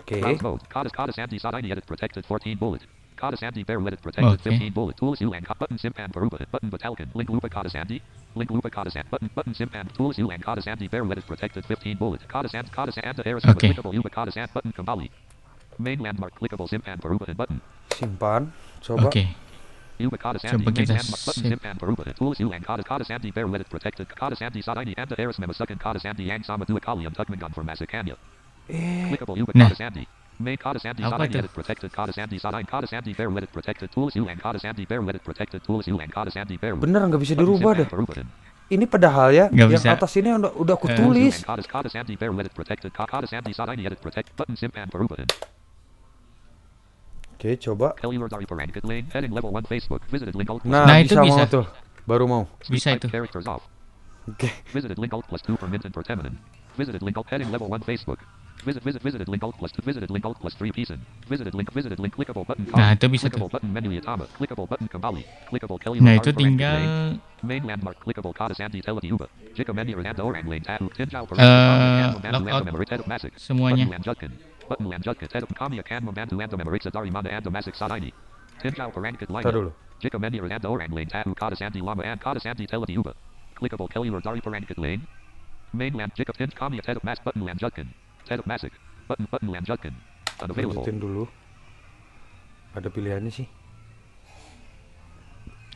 Oke. Browse mode. Kada Kada Sandy Sadini edit protected 14 bullet. Kada Sandy Bear let it protected Okay. 15 bullet. Tools you and Ka- button Simpan Peruba. Button Batalkan. Link Lupa Kada Sandy. Link Lupa Kada Sandy. Button button Simpan. Tools you and Kada Sandy Bear let it protected 15 bullet. Kada Sandy Kada Sandy Harris Okay. clickable Uba Kada Sandy button Kambali. Main landmark clickable Simpan Peruba button. Simpan. Coba. Oke. Uba Kada Sandy. Coba Main kita landmark button sip. Simpan Peruba. Tools you and Kada Kada Sandy Bear let it protected. Kada Sandy Sadini Anta Harris Memasukan Kada Sandy Yang Sama Dua Kali and Tuckman Gun for Masakanya. Eh, Clickable Uba Nah. Main Apa Sadini itu? edit protected. Sandy Sadini Kada Sandy Bear let it protected. Tools you and Sandy Bear let it protected. Tools you and Kada Sandy Bear. bener nggak bisa dirubah. Perubahan. Ini padahal ya, Nggak yang bisa. atas ini udah, udah aku Eh, tulis. Oke, coba. Kelly Dari Parankat Lane. Heading level 1 Facebook. Visited link alt plus Nah, Nah, itu bisa, bisa. mau tuh. Baru mau. Bisa itu. Oke. Visited link alt plus 2 for Minton per Teminin. Visited link alt heading level 1 Facebook. Visit visit visited link alt plus 2 visited link alt plus 3 Peason. Visited link visited link clickable button. Nah, com. itu bisa clickable tuh. button menu Yatama. Clickable button Kambali. Clickable Kelly Nah, Dari itu Parankat tinggal Lane. Main landmark clickable Kada Sandy Teleti Uba. Jika Meni Randa Orang Lane Tahu. Tinjau Eh, Parankat. lockout Memory Ted Masik. semuanya. Button Lanjutkan. Button Lanjutkan. Ted Kami akan membantu Anda memeriksa dari mana Anda masuk saat ini. Tinjau Parankat Tar Line. dulu. Jika Meni Randa Orang Lane Tahu. Kada Sandy Lama and Kada Sandy Teleti Uba. Clickable Kelly Dari Parankat Lane. Main land Jika Tinj Kami Ted Mas Button Lanjutkan. Ted Masik. Button Button Lanjutkan. Unavailable. Lanjutin dulu. Ada pilihannya sih.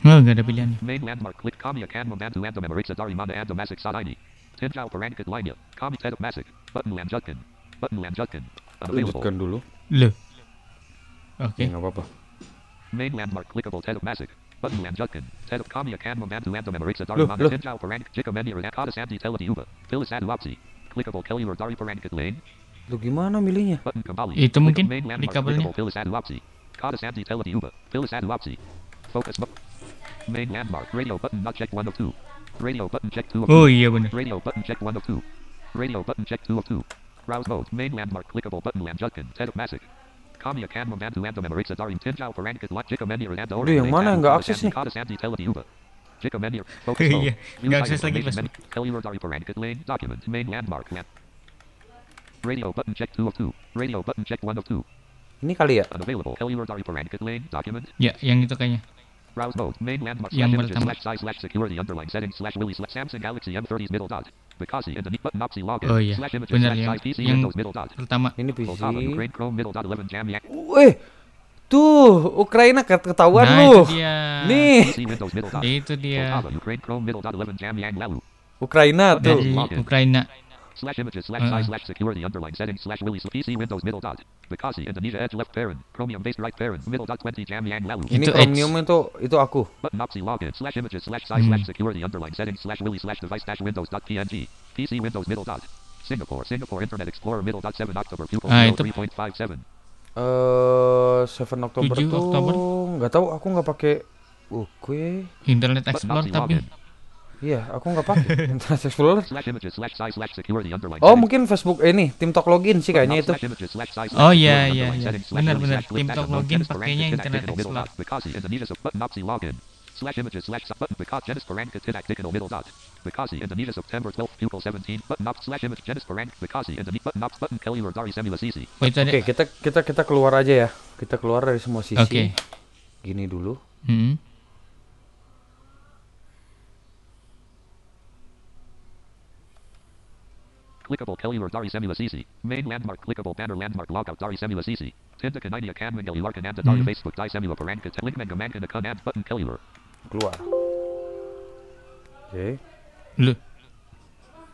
Oh, nggak ada pilihan. Main landmark click Kami akan membantu Anda memeriksa dari mana Anda masuk saat ini. Tinjau Parankat Line. Kami Ted Masik. Button Lanjutkan. Button Lanjutkan. Unavailable. Lanjutkan dulu. Loh. Oke. Ya, nggak apa-apa. Main landmark clickable Ted Masik. Button Lanjutkan. Ted Kami akan membantu Anda memeriksa dari mana. Tinjau Parankat Jika Meni Randa Kada Sandy Teleti Uba. Pilis Adu Opsi. Clickable Kelly Dari Parankat Lane. Lu gimana milihnya? Button Kembali. Itu mungkin Main di landmark kabelnya. clickable Pilis Adu Opsi. Kada Sandy Teleti Uba. Pilis Adu Opsi. Focus mode. Main landmark radio button not check 1 of 2. Radio button check 2 of 2. Oh iya benar. Radio button check 1 of 2. Radio button check 2 of 2. Browse mode. Main landmark clickable button Lanjutkan. Ted Masik. Kami akan membantu Anda memeriksa dari Tinjau Parankat Line. Jika Randa Aduh, yang mana yang nggak akses nih? Kada Sandy Teleti Uba. Jika Meni Focus Iya, mode. View nggak site akses lagi information Facebook. menu. Kelly Dari Parankat Lane. Document. Main landmark. Land. Radio button check 2 of 2. Radio button check 1 of 2. Ini kali ya? Unavailable. Kelly Dari Parankat Lane. Document. Ya, yang itu kayaknya. Browse mode. Main landmark Yang slash images pertama. slash size slash security underline settings slash Willy slash Samsung Galaxy M30's middle dot. Bekasi and the neat button opsi login. Oh iya, Slash images benar slash yang size PC yang Windows middle dot. pertama. Ini PC. Poltava Ukraine Chrome middle dot 11 jam yak. Tuh, Ukraina ketahuan nah, lu. Nih. itu dia. Ukraina tuh. Ukraina. PC Windows middle Ini Chromium itu itu aku Singapore Internet Explorer middle 7 October Eh, uh, 7 Oktober tuh Oktober. nggak tahu aku nggak pakai oke, Internet Explorer tapi Iya, aku nggak pakai Internet Explorer. Oh, mungkin Facebook ini Tim Talk login sih kayaknya itu. Oh iya iya, iya. benar benar Talk login pakainya Internet Explorer dot. Bekasi in the Nidus of button Nazi login. Slash images slash sub button because Dennis Paranka Tidak digital middle dot. Bekasi in the Nidus September 12 pupil 17 button ops slash image Dennis Paranka Bekasi in the Ni- button ops button Kelly Rodari Semula Sisi. Oh itu ada. Oke, kita kita kita keluar aja ya. Kita keluar dari semua sisi. Oke. Gini dulu. Hmm. Clickable Kelly Rodari Semula Sisi. Main landmark clickable banner landmark logout Dari Semula Sisi. Tinda Kanainia Kan Mangeli Larkin and Dari Hmm. Facebook Di Semula Paranka Link Mangamanka Nakun and button Kelly Keluar. Oke. Lu.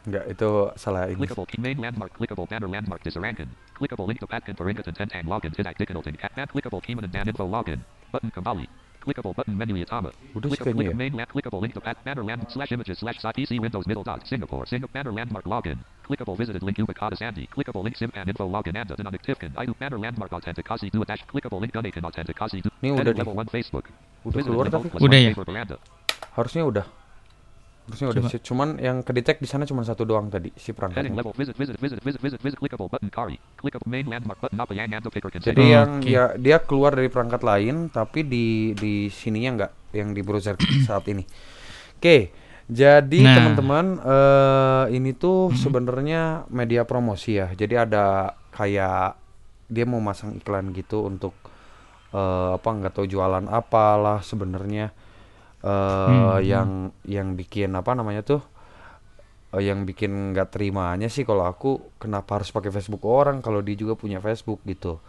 Enggak, itu salah ini. Clickable key main landmark clickable banner landmark Disarankan. Clickable link to Patkan Paringat and Tentang login Tidak Dikinalting Cat Man clickable Keyman and Dan info login. Button Kambali. Clickable button menu Yatama. Udah sih Clickable click main land clickable link to pat banner land slash images slash site PC Windows middle dot Singapore Singapore banner landmark login. Clickable visited link Ubicata Sandy. Clickable link Simpan info login and Dynamic Tifkin. Idu banner landmark authenticasi dua dash clickable link Gunakan authenticasi du. Ini Edit udah level 1 Facebook. Udah keluar tapi. Udah ya? Harusnya udah. Harusnya udah. Sih. Cuman yang kedetek di sana cuma satu doang tadi si picker Jadi Oh, yang oke. ya dia keluar dari perangkat lain tapi di di sininya enggak yang di browser saat ini. Oke. Jadi Nah. teman-teman eh ini tuh sebenarnya media promosi ya. Jadi ada kayak dia mau masang iklan gitu untuk eh apa nggak tahu jualan apalah sebenarnya eh Hmm, yang yang bikin apa namanya tuh eh, yang bikin nggak terimanya sih kalau aku kenapa harus pakai Facebook orang kalau dia juga punya Facebook gitu.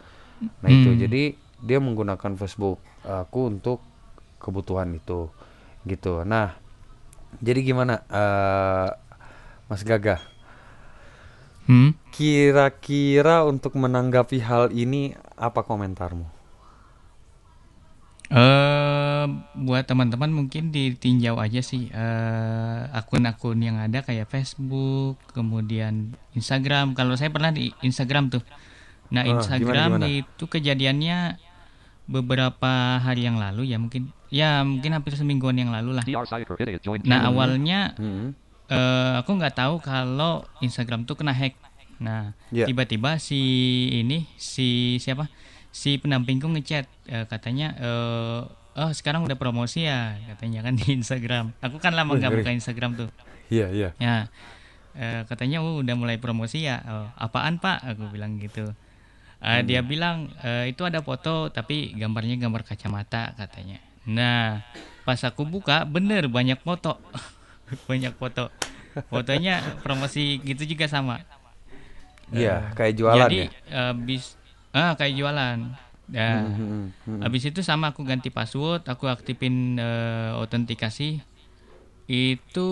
Nah itu Hmm. jadi dia menggunakan Facebook aku untuk kebutuhan itu gitu. Nah jadi gimana eh Mas Gaga? Hmm. Kira-kira untuk menanggapi hal ini apa komentarmu? Eh buat teman-teman mungkin ditinjau aja sih eh, akun-akun yang ada kayak Facebook, kemudian Instagram. Kalau saya pernah di Instagram tuh. Nah, Ah, Instagram gimana, gimana? itu kejadiannya beberapa hari yang lalu ya mungkin ya mungkin hampir semingguan yang lalu lah. Nah, awalnya Hmm. eh, aku nggak tahu kalau Instagram tuh kena hack. Nah, Ya. tiba-tiba si ini si siapa? Si pendampingku ngechat eh, katanya eh oh sekarang udah promosi ya katanya kan di Instagram. Aku kan lama nggak buka Instagram tuh. Iya iya. Ya. eh, katanya oh, udah mulai promosi ya. Oh, apaan, Pak? Aku bilang gitu. Eh, Dia bilang "Eh, itu ada foto tapi gambarnya gambar kacamata katanya. Nah, pas aku buka bener banyak foto. banyak foto. Fotonya promosi gitu juga sama. Iya, kayak jualan Jadi ya. eh, bis ah kayak jualan. Nah, Hmm, hmm, hmm. habis itu sama aku ganti password, aku aktifin eh, autentikasi. Itu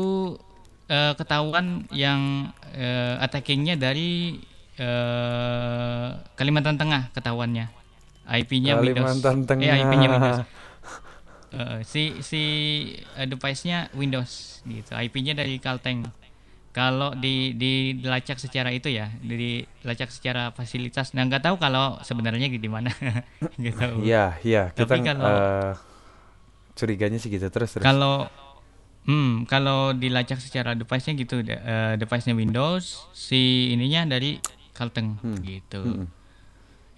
eh, ketahuan yang eh, attackingnya dari eh, Kalimantan Tengah ketahuannya. IP-nya Windows. Kalimantan Tengah. Eh, IP-nya Windows. Eh, si si eh, device-nya Windows gitu. IP-nya dari Kalteng. Kalau di di dilacak secara itu ya, di dilacak secara fasilitas. Nah, nggak tahu kalau sebenarnya di mana. Nggak tahu. Iya, iya. Kita Tapi kalau- eh, curiganya sih gitu terus terus. Kalau hmm, kalau dilacak secara device-nya gitu, de- eh, device-nya Windows, si ininya dari Kalteng Hmm. gitu. Mm-mm.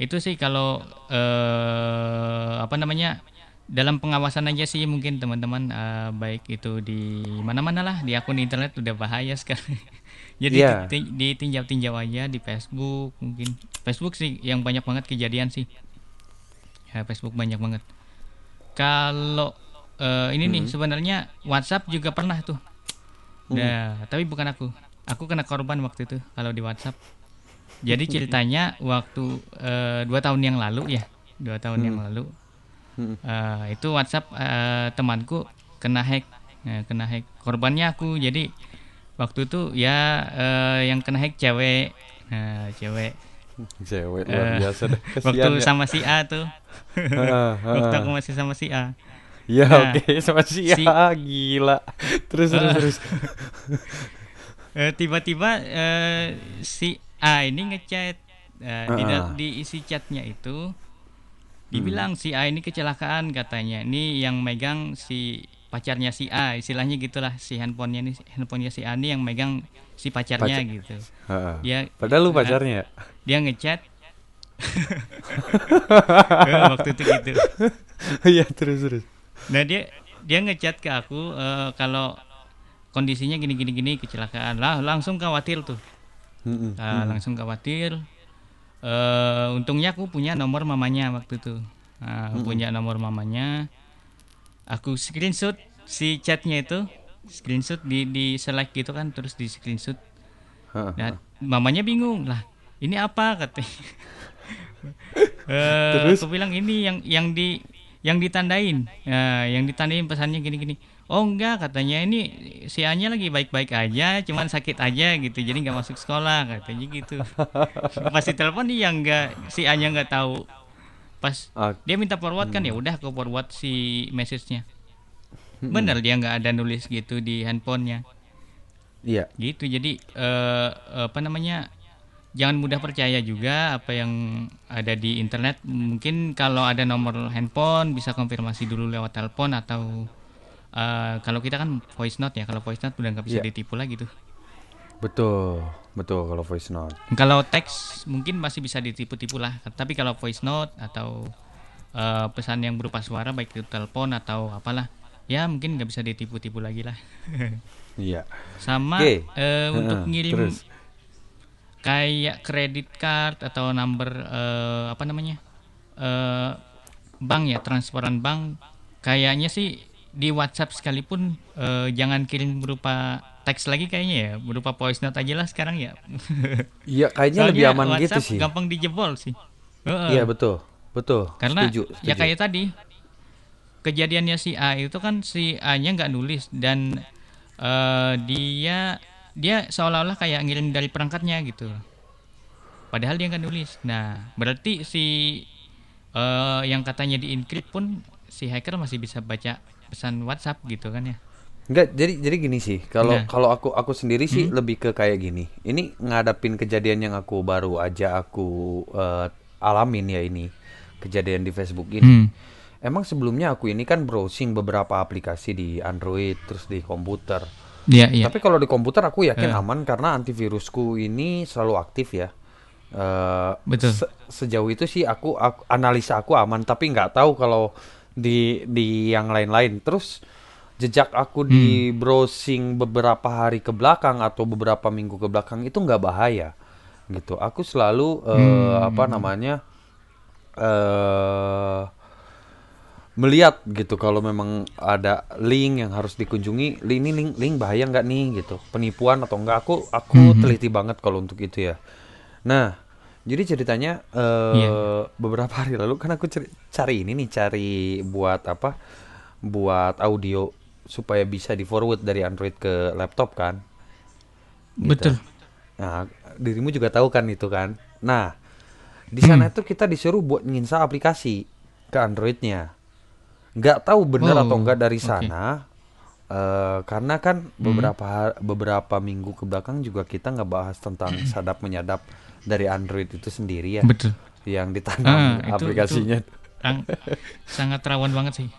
Itu sih kalau eh, apa namanya? Dalam pengawasan aja sih mungkin teman-teman eh, baik itu di mana-mana lah di akun internet udah bahaya sekarang. Jadi ti- ditinjau-tinjau aja di Facebook mungkin. Facebook sih yang banyak banget kejadian sih. Ya Facebook banyak banget. Kalau eh, ini nih sebenarnya WhatsApp juga pernah tuh. Nah, tapi bukan aku. Aku kena korban waktu itu kalau di WhatsApp. Jadi ceritanya waktu eh, dua tahun yang lalu ya, dua tahun yang lalu Hmm. eh, itu WhatsApp eh, temanku kena hack, Nah, kena hack. Korbannya aku. Jadi waktu itu ya eh, yang kena hack cewek, nah, cewek. Cewek luar biasa deh. waktu ya. sama si A tuh. Heeh, waktu heeh. aku masih sama si A. Ya Nah, oke sama si si- ya gila. Terus terus Ah. terus. Eh, tiba-tiba eh, si A ini ngechat Eh, di, Ah. di isi chatnya itu dibilang si A ini kecelakaan katanya. Ini yang megang si pacarnya si A, istilahnya gitulah si handphonenya ini handphonenya si A ini yang megang si pacarnya Pacar- gitu. Heeh. Dia Padahal lu pacarnya ya? dia ngechat waktu itu gitu. Iya terus terus. Nah dia dia ngechat ke aku eh, kalau kondisinya gini gini gini kecelakaan lah langsung khawatir tuh. Ah, langsung khawatir eh untungnya aku punya nomor mamanya waktu itu Nah, punya nomor mamanya aku screenshot si chatnya itu screenshot di di select gitu kan terus di screenshot. Nah, mamanya bingung lah. Ini apa katanya? Eh, Terus? aku bilang ini yang yang di yang ditandain, Ya, yang ditandain pesannya gini-gini. Oh enggak katanya ini si A-nya lagi baik-baik aja, cuman sakit aja gitu, jadi nggak masuk sekolah katanya gitu. Pas telepon dia enggak si A-nya nggak tahu. Pas Ah, dia minta forward kan ya udah aku forward si message-nya. Bener dia nggak ada nulis gitu di handphonenya iya. gitu jadi eh, apa namanya jangan mudah percaya juga apa yang ada di internet mungkin kalau ada nomor handphone bisa konfirmasi dulu lewat telepon atau eh, kalau kita kan voice note ya kalau voice note udah nggak bisa Iya. ditipu lagi tuh Betul. Betul kalau voice note. kalau teks mungkin masih bisa ditipu-tipu lah tapi kalau voice note atau eh, pesan yang berupa suara baik itu telepon atau apalah ya mungkin nggak bisa ditipu-tipu lagi lah Iya. sama Oke. eh, untuk ngirim terus. kayak kredit card atau number eh, apa namanya eh, bank ya transferan bank kayaknya sih di WhatsApp sekalipun eh, jangan kirim berupa teks lagi kayaknya ya berupa voice note aja lah sekarang ya Iya kayaknya lebih Soalnya aman gitu WhatsApp sih. gampang dijebol sih. Iya betul. Betul. karena Setuju, ya setuju. kayak tadi kejadiannya si A itu kan si A-nya nggak nulis dan eh, dia dia seolah-olah kayak ngirim dari perangkatnya gitu padahal dia nggak nulis nah berarti si eh, yang katanya di encrypt pun si hacker masih bisa baca pesan WhatsApp gitu kan ya Enggak, jadi jadi gini sih. Kalau Nah. kalau aku aku sendiri sih lebih ke kayak gini. Ini ngadapin kejadian yang aku baru aja aku eh, alamin ya ini. Kejadian di Facebook ini. Hmm. Emang sebelumnya aku ini kan browsing beberapa aplikasi di Android terus di komputer. Iya iya Tapi kalau di komputer aku yakin aman karena antivirusku ini selalu aktif ya. Eh, Betul. se- sejauh itu sih aku, aku analisa aku aman tapi nggak tahu kalau di di yang lain-lain. Terus jejak aku di browsing beberapa hari ke belakang atau beberapa minggu ke belakang itu nggak bahaya gitu. Aku selalu eh, apa namanya eh melihat gitu kalau memang ada link yang harus dikunjungi link ini link link bahaya nggak nih? gitu. Penipuan atau enggak aku aku teliti banget kalau untuk itu ya. Nah jadi ceritanya eh Iya. beberapa hari lalu kan aku cari, cari ini nih cari buat apa buat audio supaya bisa di forward dari Android ke laptop kan Gitu. betul Nah, dirimu juga tahu kan itu kan. Nah, di sana itu kita disuruh buat nginstal aplikasi ke Androidnya. Nggak tahu benar Oh, atau enggak dari sana. Eh, karena kan beberapa har- beberapa minggu ke belakang juga kita nggak bahas tentang sadap menyadap dari Android itu sendiri ya, betul yang ditanam Ah, itu- aplikasinya. Ang- sangat rawan banget sih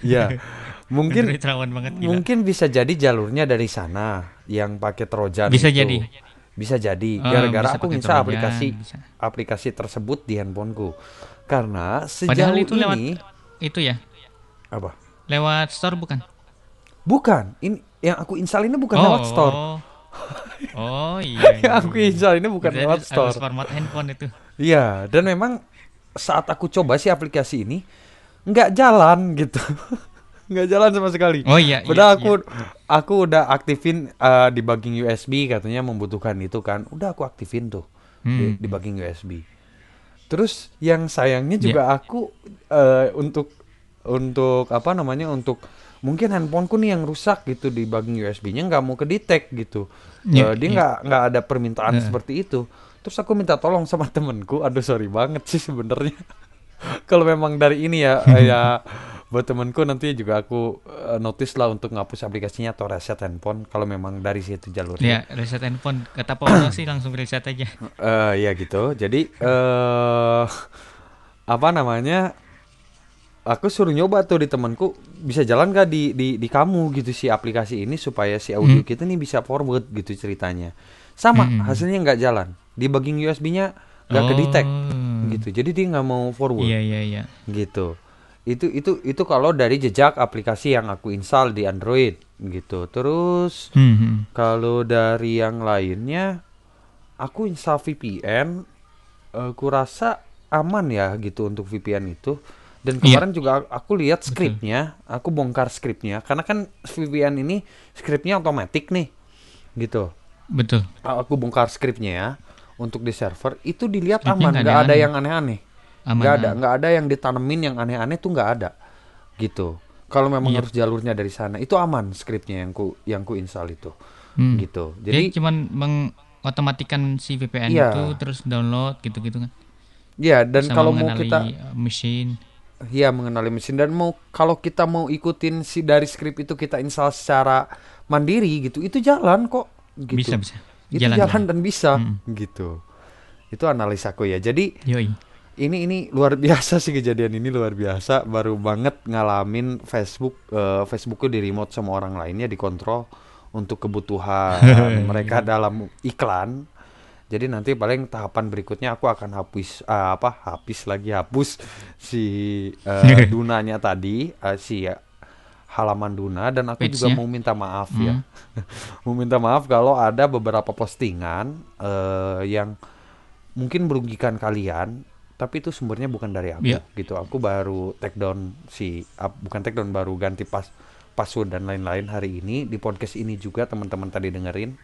Ya, mungkin Android rawan banget gila. Mungkin bisa jadi jalurnya dari sana yang pakai Trojan Bisa itu. jadi. Bisa jadi Oh, gara-gara bisa aku Trojan, aplikasi bisa. aplikasi tersebut di handphoneku. Karena sejauh Padahal itu lewat ini itu ya, apa? lewat store bukan? Bukan, ini yang aku install ini bukan lewat store. Oh iya. yang aku install ini bukan Berarti lewat harus store. format handphone itu. Iya, dan memang saat aku coba sih aplikasi ini nggak jalan gitu. nggak jalan sama sekali. Oh iya. iya, Padahal iya. aku aku udah aktifin eh, debugging USB katanya membutuhkan itu kan. Udah aku aktifin tuh di Hmm. debugging USB. Terus yang sayangnya Iya. juga aku eh, untuk untuk apa namanya untuk mungkin handphoneku nih yang rusak gitu debugging USB-nya nggak mau kedetek gitu. Iya, Eh, dia iya. nggak nggak ada permintaan Heeh. seperti itu. Terus aku minta tolong sama temenku. Aduh sorry banget sih sebenarnya. Kalau memang dari ini ya ya buat temanku nanti juga aku eh, notice lah untuk ngapus aplikasinya atau reset handphone kalau memang dari situ jalurnya. Ya, reset handphone. Kata Paulo sih langsung reset aja. Eh ya gitu. Jadi eh apa namanya? Aku suruh nyoba tuh di temanku bisa jalan gak di di di kamu gitu si aplikasi ini supaya si audio Hmm. kita nih bisa forward gitu ceritanya. Sama Hmm. hasilnya nggak jalan. Debugging USB-nya nggak kedetek Oh. gitu. Jadi dia nggak mau forward Iya, iya, iya. gitu. Itu itu itu kalau dari jejak aplikasi yang aku install di Android gitu. Terus Hmm, hmm. kalau dari yang lainnya, aku install VPN, eh, kurasa aman ya gitu untuk VPN itu. Dan Iya. kemarin juga aku lihat skripnya, aku bongkar skripnya, karena kan VPN ini skripnya otomatis nih, gitu. Betul. Aku bongkar skripnya ya untuk di server, itu dilihat aman, nggak ada yang aneh-aneh, nggak ada, nggak ada yang ditanemin yang aneh-aneh tuh nggak ada, gitu. Kalau memang Iya. harus jalurnya dari sana, itu aman skripnya yang ku yang ku install itu, Hmm. gitu. Jadi Jadi cuman mengotomatikan si VPN Iya. itu terus download gitu-gitu kan. Ya, dan Sama kalau mau kita uh, mesin. Ya mengenali mesin dan mau kalau kita mau ikutin si dari skrip itu kita install secara mandiri gitu, itu jalan kok gitu. Bisa bisa. Itu Jalan, dan bisa Mm. gitu. Itu analisaku ya. Jadi Yoi. ini ini luar biasa sih kejadian ini luar biasa. Baru banget ngalamin Facebook eh, Facebookku di remote sama orang lainnya dikontrol untuk kebutuhan mereka dalam iklan. Jadi nanti paling tahapan berikutnya aku akan hapus eh, apa hapus lagi hapus si eh, dunanya tadi eh, si eh, halaman Duna dan aku juga mau minta maaf Hmm. ya. mau minta maaf kalau ada beberapa postingan eh, yang mungkin merugikan kalian tapi itu sumbernya bukan dari aku Iya. gitu. Aku baru take down si ap- bukan take down baru ganti pas password dan lain-lain hari ini di podcast ini juga teman-teman tadi dengerin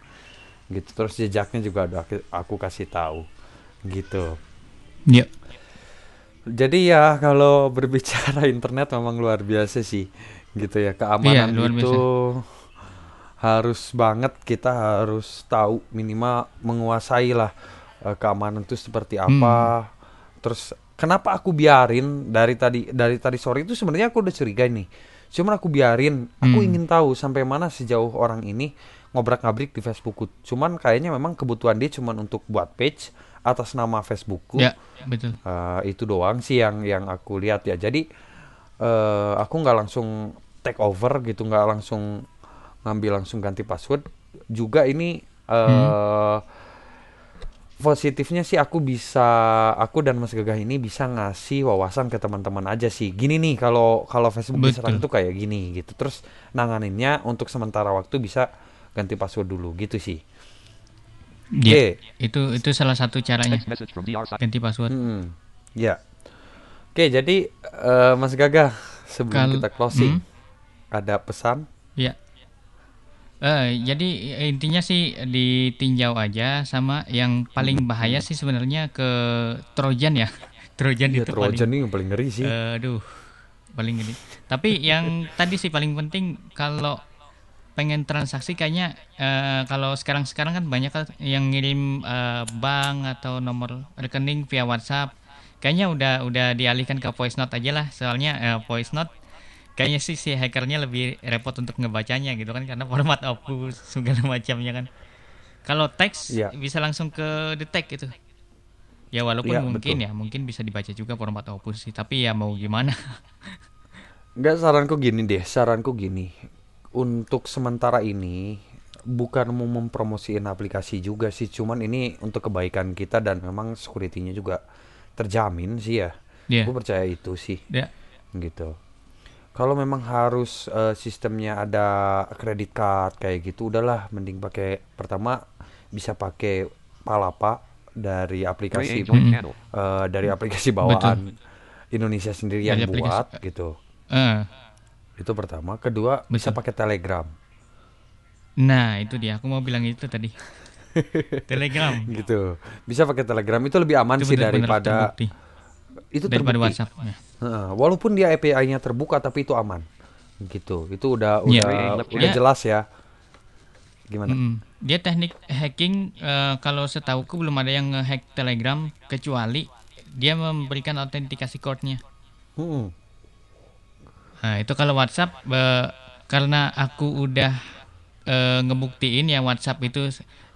gitu. Terus jejaknya juga udah aku, aku kasih tahu. Gitu. Iya. jadi ya kalau berbicara internet memang luar biasa sih. Gitu ya keamanan luar itu harus banget kita harus tahu minimal menguasai lah eh, keamanan itu seperti apa. Terus kenapa aku biarin dari tadi dari tadi sore itu sebenarnya aku udah curiga nih. Cuman aku biarin aku Hmm. ingin tahu sampai mana sejauh orang ini ngobrak-ngabrik di Facebookku cuman kayaknya memang kebutuhan dia cuman untuk buat page atas nama Facebookku Ya, betul. Eh, itu doang sih yang yang aku lihat ya. Jadi eh aku nggak langsung take over gitu, nggak langsung ngambil langsung ganti password. Juga ini eh positifnya sih aku bisa, aku dan Mas Gagah ini bisa ngasih wawasan ke teman-teman aja sih. Gini nih kalau kalau Facebook diserang itu kayak gini gitu. Terus nanganinnya untuk sementara waktu bisa ganti password dulu gitu sih. Iya. Oke. Itu itu salah satu caranya ganti password. Hmm, ya. Oke, jadi eh, Mas Gagah sebelum Kal- kita closing Hmm. ada pesan? Ya. Eh, jadi eh, intinya sih ditinjau aja sama yang paling bahaya sih sebenarnya ke Trojan ya. Trojan Ya, itu Trojan paling yang paling ngeri sih. aduh paling gede. Tapi yang tadi sih paling penting kalau pengen transaksi kayaknya eh, kalau sekarang-sekarang kan banyak kan yang ngirim eh, bank atau nomor rekening via WhatsApp. Kayaknya udah udah dialihkan ke voice note aja lah. Soalnya eh, voice note kayaknya sih si hackernya lebih repot untuk ngebacanya gitu kan karena format opus segala macamnya kan. Kalau teks Iya. bisa langsung ke detect gitu. Ya walaupun Iya, mungkin betul. ya mungkin bisa dibaca juga format opus sih, tapi ya mau gimana. Enggak saranku gini deh, saranku gini. Untuk sementara ini bukan mau mempromosiin aplikasi juga sih, cuman ini untuk kebaikan kita dan memang security-nya juga terjamin sih ya. Iya. Gue percaya itu sih. Ya. gitu. Kalau memang harus eh, sistemnya ada kredit card kayak gitu, udahlah mending pakai pertama bisa pakai Palapa dari aplikasi Mm-mm. channel. eh, dari aplikasi bawaan Indonesia sendiri yang Dari aplikasi- buat gitu. Eh, Itu pertama, kedua bisa Betul. pakai Telegram nah itu dia, aku mau bilang itu tadi. Telegram. gitu. Bisa pakai Telegram itu lebih aman Itu sih daripada terbukti. itu daripada terbukti. WhatsApp. Ya. Heeh, walaupun dia API-nya terbuka tapi itu aman. Gitu. Itu udah Iya. udah udah jelas ya. Gimana? Mm-mm. Dia teknik hacking eh, kalau setauku belum ada yang ngehack Telegram kecuali dia memberikan autentikasi code-nya. Mm-mm. Nah, itu kalau WhatsApp eh, karena aku udah eh, ngebuktiin ya WhatsApp itu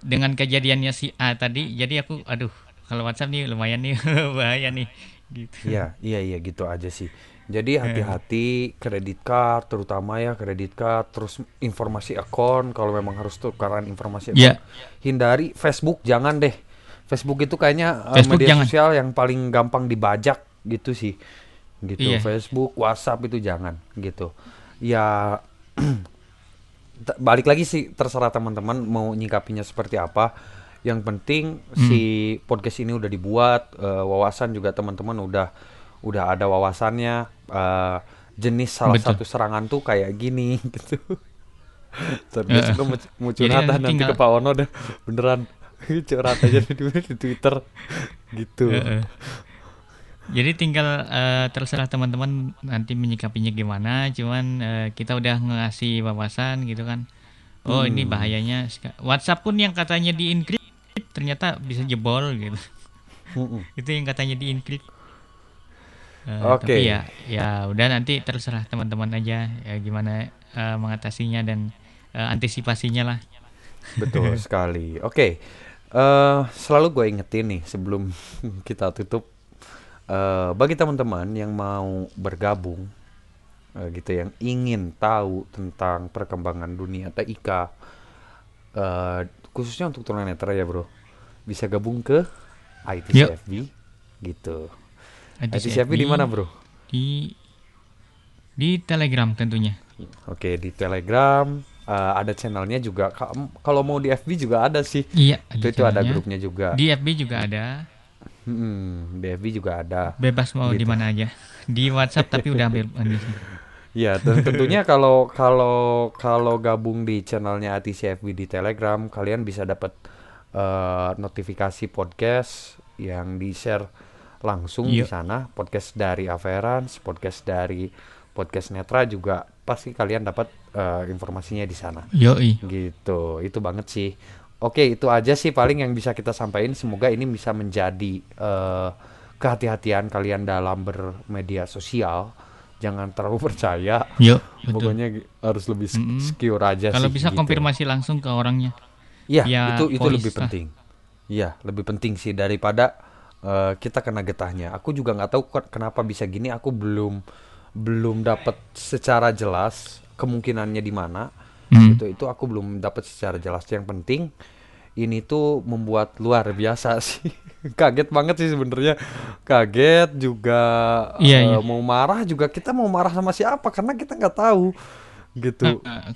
dengan kejadiannya si A tadi, jadi aku aduh, kalau WhatsApp nih lumayan nih bahaya nih gitu. Iya, iya, iya gitu aja sih. Jadi hati-hati kredit card, terutama ya kredit card, terus informasi akun kalau memang harus tukaran informasi akun. Iya. Hindari Facebook, jangan deh. Facebook itu kayaknya eh, Facebook media jangan. sosial yang paling gampang dibajak gitu sih. Gitu. Iya. Facebook, WhatsApp itu jangan gitu. Ya balik lagi sih terserah teman-teman mau nyikapinya seperti apa. Yang penting si podcast ini udah dibuat, eh, wawasan juga teman-teman udah udah ada wawasannya. eh, jenis salah Betul. satu serangan tuh kayak gini gitu. Terus mau, mau jadi curhat nanti ke Pak Ono dah beneran curhat aja di, di Twitter gitu. Jadi tinggal eh, terserah teman-teman nanti menyikapinya gimana. Cuman eh, kita udah ngasih wawasan gitu kan. Oh ini bahayanya. WhatsApp pun yang katanya di encrypt ternyata bisa jebol gitu. Mm-mm. Itu yang katanya di encrypt. Eh, Oke. Tapi ya ya udah nanti terserah teman-teman aja ya gimana eh, mengatasinya dan eh, antisipasinya lah. Betul sekali. Oke, eh selalu gue ingetin nih sebelum kita tutup, eh bagi teman-teman yang mau bergabung, eh, gitu, yang ingin tahu tentang perkembangan dunia TIK, eh khususnya untuk tunanetra ya bro, bisa gabung ke ITCFB, gitu. ITCFB di mana bro? Di di Telegram tentunya. Oke di Telegram, eh, ada channelnya juga. Ka- Kalau mau di FB juga ada sih. Iya, Itu itu ada grupnya juga. Di FB juga ada. Hmm, di FB juga ada. Bebas mau Gitu. di mana aja. Di WhatsApp tapi udah hampir ini sih. Ya, dan tentunya kalau kalau kalau gabung di channelnya ATCFB di Telegram, kalian bisa dapat eh, notifikasi podcast yang di-share langsung di Iya. sana, podcast dari Averans, podcast dari podcast Netra juga pasti kalian dapat eh, informasinya di sana. Yoi. Gitu, itu banget sih. Oke, itu aja sih paling yang bisa kita sampaikan. Semoga ini bisa menjadi eh, kehati-hatian kalian dalam bermedia sosial. Jangan terlalu percaya. Yuk, betul. Pokoknya harus lebih s- Mm-mm. secure aja Kalau sih. bisa gitu. konfirmasi langsung ke orangnya. Iya, itu itu voice lebih penting. Iya, lebih penting sih daripada eh, kita kena getahnya. Aku juga nggak tahu kenapa bisa gini. Aku belum belum dapat secara jelas kemungkinannya di mana. Hmm. Itu itu aku belum dapat secara jelas. Yang penting ini tuh membuat luar biasa sih. Kaget banget sih sebenarnya. Kaget juga Iya, eh, iya. mau marah juga kita mau marah sama siapa karena kita nggak tahu gitu. Eh,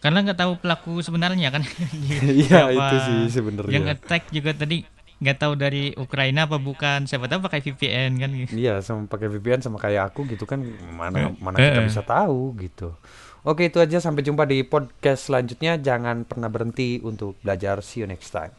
Karena nggak tahu pelaku sebenarnya kan. Iya, Siapa itu sih sebenarnya. Yang attack juga tadi nggak tahu dari Ukraina apa bukan. Siapa tahu pakai VPN kan. Iya, sama pakai VPN sama kayak aku gitu kan mana Eh, mana kita eh. bisa tahu gitu. Oke, itu aja sampai jumpa di podcast selanjutnya. Jangan pernah berhenti untuk belajar. See you next time.